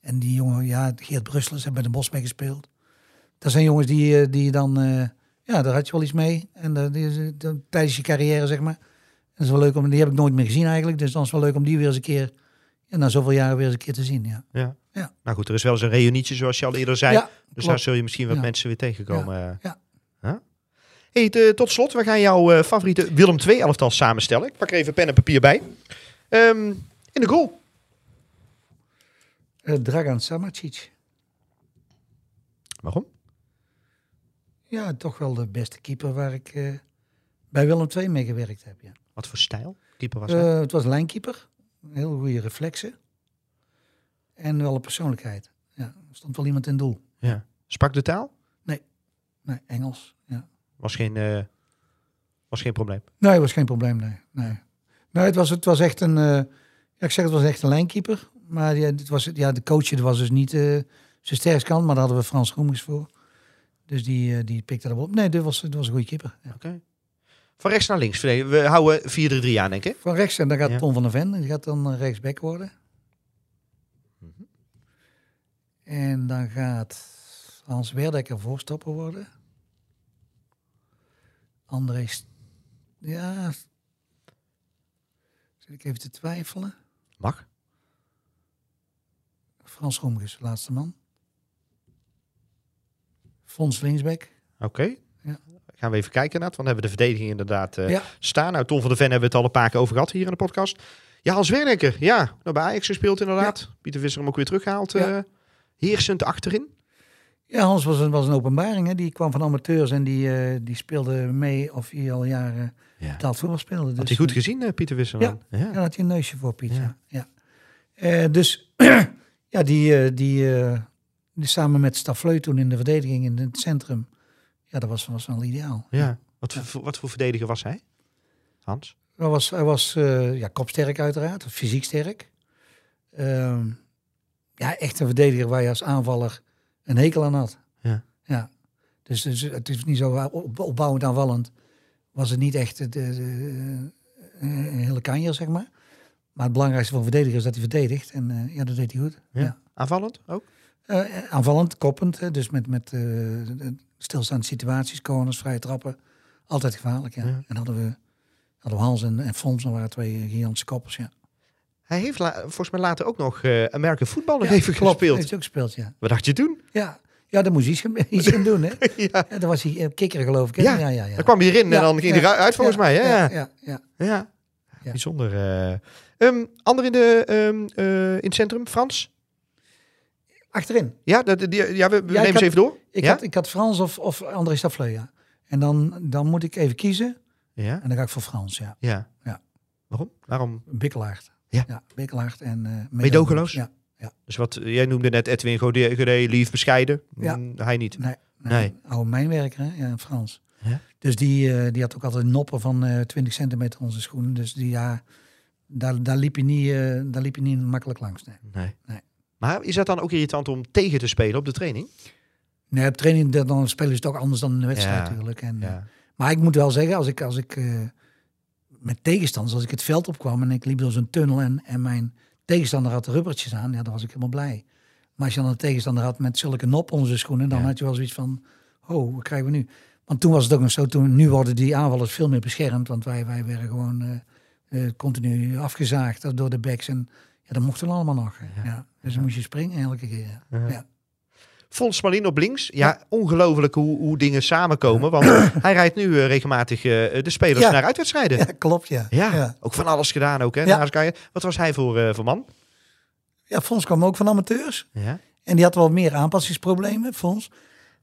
en die jongen, ja, Geert Brusselers hebben bij de Bos mee gespeeld. Dat zijn jongens die, eh, die je dan... eh, ja, daar had je wel iets mee. En eh, tijdens je carrière, zeg maar. En dat is wel leuk om... Die heb ik nooit meer gezien eigenlijk. Dus dan is het wel leuk om die weer eens een keer... Ja, na zoveel jaren weer eens een keer te zien, ja. Ja. Ja. Nou goed, er is wel eens een reunietje, zoals je al eerder zei. ja, dus daar zul je misschien wat Ja. mensen weer tegenkomen. Ja. Huh? Hey, te- tot slot, we gaan jouw favoriete Willem II elftal samenstellen. Ik pak er even pen en papier bij. Ehm, in de goal. Eh, Dragan Samacic. Waarom? Ja, toch wel de beste keeper waar ik eh, bij Willem II mee gewerkt heb. Ja. Wat voor stijl? Keeper was hij? Eh, het was een lijnkeeper. Heel goede reflexen. En wel een persoonlijkheid. Ja, er stond wel iemand in doel. ja. Sprak de taal? Nee, Engels. Ja. Was geen, eh, was geen probleem. Nee, was geen probleem. Nee, nee. nee het, was, het was echt een. ja, ik zeg het was echt een lijnkeeper. Maar ja, het was, ja, de coach was dus niet zijn sterkste kant. Maar daar hadden we Frans Groemers voor. Dus die, eh, die pikte dat op. Nee, dit was, dit was een goede keeper. Ja. Oké. Van rechts naar links. We houden 4-3-3 aan, denk ik. Van rechts, en dan gaat Ja. Ton van der Ven. Die gaat dan eh, rechtsback worden. En dan gaat Hans Werdekker voorstopper worden. André... St- Ja... Zit ik even te twijfelen. Mag. Frans Roemges, laatste man. Fons linksback. Oké. Ja. Gaan we even kijken naar het, want dan hebben we de verdediging inderdaad eh, Ja. staan. Nou, Tom van der Ven hebben we het al een paar keer over gehad hier in de podcast. Ja, Hans Werneker. Ja, nou, bij Ajax gespeeld inderdaad. Pieter Visser hem ook weer teruggehaald. Eh, heersend achterin. Ja, Hans was een, was een openbaring. Hè. Die kwam van amateurs en die, eh, die speelde mee of hij al jaren Ja. betaald voetbal speelde. Dus, Had hij goed gezien, Pieter Visser? Ja. dan? ja. Ja, had hij een neusje voor, Piet. Ja. Dus ja, die, die, die samen met Stafleu toen in de verdediging in het centrum. Ja, dat was, was wel ideaal. Ja. Wat, voor, wat voor verdediger was hij? Hans? Hij was, hij was eh, ja, kopsterk uiteraard, fysiek sterk. Ehm, ja, echt een verdediger waar je als aanvaller een hekel aan had. Ja. ja. Dus, dus het is niet zo op, opbouwend aanvallend. Was het niet echt de, de, de- een hele kanjer, zeg maar. Maar het belangrijkste voor een verdediger is dat hij verdedigt. En eh, ja, dat deed hij goed. Ja. Ja. Aanvallend ook? Eh, aanvallend, koppend. Hè, dus met, met eh, de stilstaande situaties, corners, vrije trappen. Altijd gevaarlijk, ja. Ja. En hadden we, hadden we Hans en, en Fons, dat waren twee gigantische koppers, ja. Hij heeft volgens mij later ook nog eh American Football nog Ja, even klopt, gespeeld. Heeft ook gespeeld, ja. Wat dacht je toen? Ja, ja daar moest hij iets, gaan- doen, hè. ja. Ja, dan was hij eh, kikker, geloof ik. Hè? Ja, ja, ja. ja. Dan kwam hij erin en dan ging hij eruit volgens mij. Hè? Ja, Ja, ja, ja. ja. Ja. Bijzonder. eh. Ehm, ander in, de, ehm, eh, in het centrum, Frans? Achterin. Ja, dat, die, ja we, we Ja, nemen ze even door. Ik, ja? had, ik had Frans of, of André Stafleu, ja. En dan, dan moet ik even kiezen. ja. En dan ga ik voor Frans, ja. ja. Ja. Waarom? Waarom? Bikkelaard. Ja. ja Bikkelaard en... eh Meedogenloos? Ja. Dus wat jij noemde net Edwin Godet, lief, bescheiden. Ja. Mm, hij niet. Nee, nee. Nee. Oude mijnwerker, hè? Ja, Frans. Ja. Dus die, eh, die had ook altijd noppen van eh 20 centimeter onze schoenen. Dus die, ja, daar, daar, liep je niet, daar liep je niet makkelijk langs. Nee. Nee. Nee. Maar is dat dan ook irritant om tegen te spelen op de training? Nee, op training dan spelen ze toch anders dan in de wedstrijd Ja. natuurlijk. En, eh. Maar ik moet wel zeggen, als ik, als ik eh, met tegenstanders, als ik het veld opkwam en ik liep door zo'n tunnel en, en mijn tegenstander had de rubbertjes aan, ja, dan was ik helemaal blij. Maar als je dan een tegenstander had met zulke nop onder zijn schoenen, dan Ja. had je wel zoiets van, oh, wat krijgen we nu? Want toen was het ook nog zo, toen, nu worden die aanvallers veel meer beschermd, want wij, wij werden gewoon eh, continu afgezaagd door de backs en ja, dat mochten we allemaal nog. Ja. Ja. Dus dan moest je springen elke keer. Ja. Ja. Ja. Fons Malin op links. Ja, ongelooflijk hoe, hoe dingen samenkomen. Want hij rijdt nu eh, regelmatig eh, de spelers Ja. naar uitwedstrijden. Ja, Ja. klopt, ja. ook van alles gedaan ook. Hè, Ja. Wat was hij voor, eh, voor man? Ja, Fons kwam ook van amateurs. Ja. En die had wel meer aanpassingsproblemen, Fons.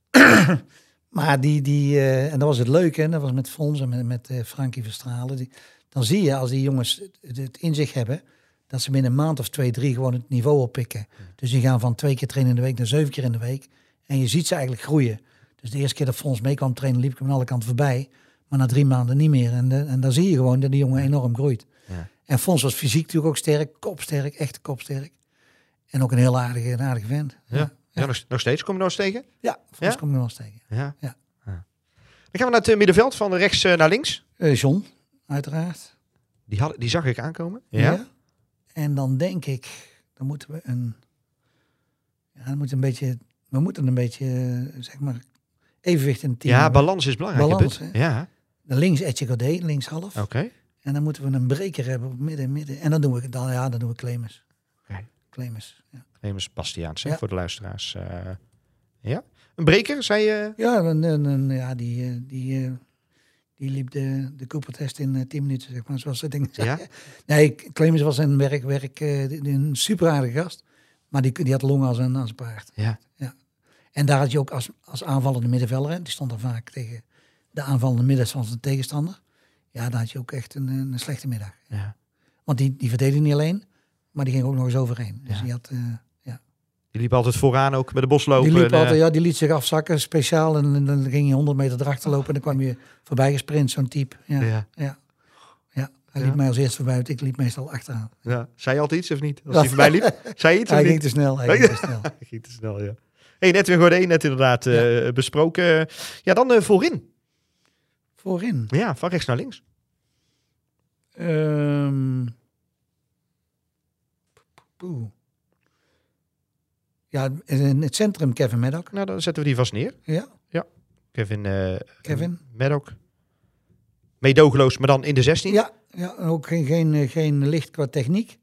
maar die, die en dat was het leuke, hè, dat was met Fons en met, met Frankie Verstralen. Die, dan zie je als die jongens het, het in zich hebben, dat ze binnen een maand of twee, drie gewoon het niveau oppikken. Dus die gaan van twee keer trainen in de week naar zeven keer in de week. En je ziet ze eigenlijk groeien. Dus de eerste keer dat Fons mee kwam trainen, liep ik hem aan alle kanten voorbij. Maar na drie maanden niet meer. En, de- en dan zie je gewoon dat die jongen enorm groeit. Ja. En Fons was fysiek natuurlijk ook sterk, kopsterk, echt kopsterk. En ook een heel aardige, een aardige vent. Ja. Ja, nog, nog steeds. Kom je nog eens tegen? Ja, Fons Ja? komt nog wel eens tegen. Ja. Ja. Dan gaan we naar het eh, middenveld, van rechts eh, naar links. Eh, John, uiteraard. Die, had, die zag ik aankomen. Ja. En dan denk ik, dan moeten we een, ja, dan moet een beetje, we moeten een beetje, zeg maar, evenwicht in het team. Ja, balans is belangrijk. Balans? Ja, Links Etje Godet, links half. oké. En dan moeten we een breker hebben op midden, midden. En dan doen we, dan, ja, dan doen we Clemens. Oké. Clemens, ja. Clemens Bastiaans, hè, Ja. voor de luisteraars. eh. ja. Een breker, zei je? Ja, een, een, een- ja die, eh, die, eh, die liep de, de Cooper-test in eh, 10 minuten, zeg maar, zoals ze dingen Ja? Nee, Clemens was een werk, werk eh, een super aardige gast. Maar die, die had longen als een, als een paard. Ja. En daar had je ook als, als aanvallende middenvelder, die stond er vaak tegen de aanvallende midden van zijn tegenstander. Ja, daar had je ook echt een, een slechte middag. ja. Want die, die verdedigde niet alleen, maar die ging ook nog eens overheen. Dus Ja. die had... eh, Die liep altijd vooraan ook met de boslopen. die liep en, eh, altijd, ja, die liet zich afzakken, speciaal. En, en dan ging je 100 meter erachter lopen en dan kwam je voorbij gesprint, zo'n type. Ja, ja. ja. ja. Hij Ja. liep mij als eerste voorbij, want ik liep meestal achteraan. Ja. Zei je altijd iets of niet? Als hij voorbij liep? Zei je iets Hij of ging niet? te snel, hij ging te snel. Hij ging te snel, ja. Hey, net weer Gordé, net inderdaad eh, besproken. Ja, dan eh, voorin. Voorin. Ja, van rechts naar links. Ehm poeh. Ja, in het centrum Kevin Maddock. Nou, dan zetten we die vast neer. Ja, Kevin, eh Kevin. Maddock. Meedogenloos, maar dan in de 16. Ja, ja ook geen, geen, eh, geen licht qua techniek.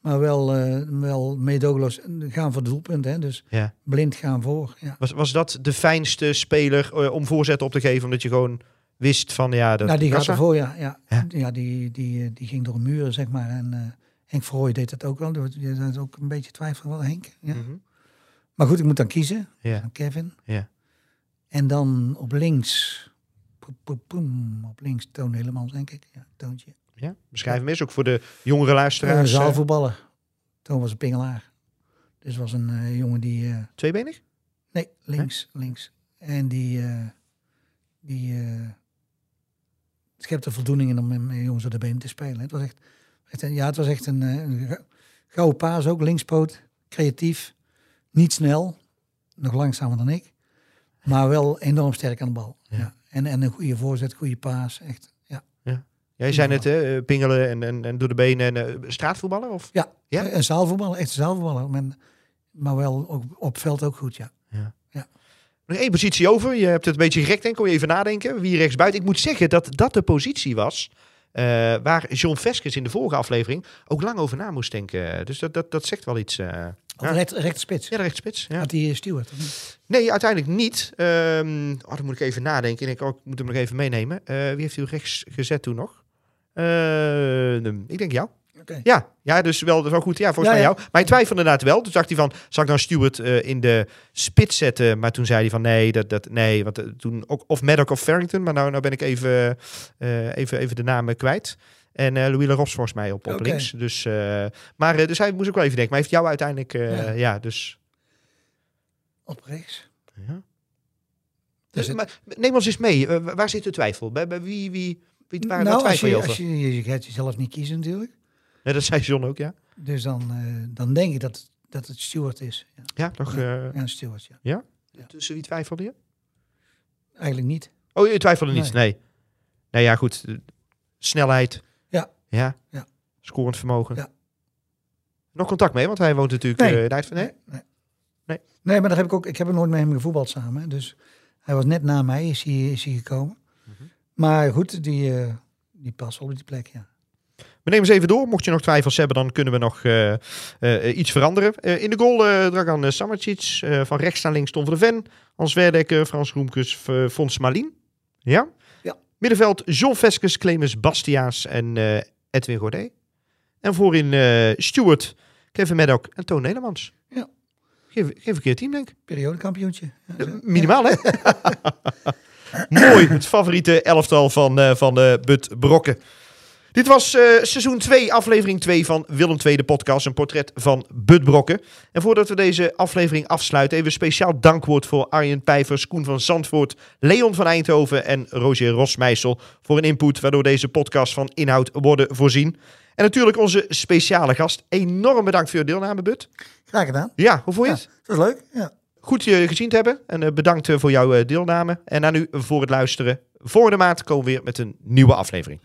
Maar wel, eh wel meedogenloos gaan voor de doelpunt. Hè? Dus Ja. blind gaan voor. Ja. Was, was dat de fijnste speler om voorzetten op te geven? Omdat je gewoon wist van ja, dat nou, die gaat ervoor, ja. Ja, Ja. ja. die, die, die ging door een muur, zeg maar. En, Henk Verhooy deed dat ook wel. Je had ook een beetje twijfel wel, Henk. Ja. Mhm. Maar goed, ik moet dan kiezen. Ja. Kevin. Ja. En dan op links. poem, poem, poem, op links Toon Hellemans, denk ik. Ja, Toontje. ja. Beschrijf hem eens, ook voor de jongere Uh, luisteraars. eh, zaalvoetballer. Toon was een pingelaar. Dus was een eh, jongen die... eh, tweebenig? nee, links, links. En die... eh die eh schepte voldoening in om met jongens op de been te spelen. Het was echt... ja, het was echt een, een gou- gouden paas ook. Linkspoot. Creatief. Niet snel. Nog langzamer dan ik. Maar wel enorm sterk aan de bal. Ja. En, en een goede voorzet, goede paas. Echt, ja. Jij zei net, hè, eh, pingelen en, en, en door de benen en eh, straatvoetballer? Of? Ja, Ja? een zaalvoetballer, echt een zaalvoetballer. Maar, maar wel ook op veld ook goed, ja. Nog één positie over. Je hebt het een beetje gerekt, denk ik. Kon je even nadenken. Wie rechtsbuiten. Ik moet zeggen dat dat de positie was. eh, waar John Veskes in de vorige aflevering ook lang over na moest denken. Dus dat, dat, dat zegt wel iets. eh. Of Ja. recht, rechterspits. Ja. Ja. Had die Stewart. of niet? Nee, uiteindelijk niet. Ehm oh, dan moet ik even nadenken. Ik, moet hem nog even meenemen. Eh, wie heeft u rechts gezet toen nog? Eh, ik denk jou. Ja, ja dus wel, wel goed. Ja, volgens Ja, mij jou. Maar hij twijfelde inderdaad wel. Toen dacht hij van, zal ik dan Stewart eh, in de spits zetten? Maar toen zei hij van, nee, dat, dat, nee. Want eh, toen ook, of Maddock of Farrington. Maar nou, nou ben ik even, eh, even, even de namen kwijt. En eh Louis Leros volgens mij op, op links. Dus, eh, maar eh, dus hij moest ook wel even denken. Maar heeft jou uiteindelijk, ja. Ja. dus... Op rechts. Ja. Dus het- maar, neem ons eens mee. Waar zit de twijfel? Bij, bij wie, wie, wie, waar, nou, als twijfel je, je over? als je, je gaat jezelf niet kiezen natuurlijk. Ja, dat zei John ook, ja. Dus dan, dan denk ik dat, dat het Stewart is. Ja, Ja, toch? ja Stewart, ja. ja? Tussen wie twijfelde je? Eigenlijk niet. Oh, je twijfelde niet? Nee. Nee, ja, goed. Snelheid. Ja. Ja. Scorend vermogen. Ja. Nog contact mee, want hij woont natuurlijk... Nee. eh, daar- nee? Nee. Nee. Nee, maar daar heb ik ook. Ik heb ook nooit met hem gevoetbald samen. Dus hij was net na mij is hij, is hij gekomen. Mhm. Maar goed, die, eh, die past wel op die plek, ja. We nemen eens even door. Mocht je nog twijfels hebben, dan kunnen we nog eh, iets veranderen. In de goal Dragan uh, Samacic. van rechts naar links Tom van de Ven. Hans Werdekker, Frans Roemkes, Fons Malien. Ja? Ja. Middenveld John Veskes, Clemens Bastiaas en Edwin Godet. En voorin eh Stuart, Kevin Maddock en Toon Nedermans. Ja. Geen, geen verkeerd team, denk ik. Periodekampioentje. Ja. Minimaal, hè? Mooi, het favoriete elftal van, eh van eh Bud Brokken. Dit was eh, seizoen 2, aflevering 2 van Willem II, de podcast. Een portret van Bud Brokken. En voordat we deze aflevering afsluiten, even een speciaal dankwoord voor Arjen Pijvers, Koen van Zandvoort, Leon van Eindhoven en Roger Rosmeisel voor een input waardoor deze podcast van inhoud worden voorzien. En natuurlijk onze speciale gast. Enorm bedankt voor je deelname, Bud. Graag gedaan. Ja, hoe vond je Ja, het? dat is leuk. Ja. Goed je gezien te hebben. En eh, bedankt eh, voor jouw deelname. En aan u voor het luisteren. Volgende maand komen we weer met een nieuwe aflevering.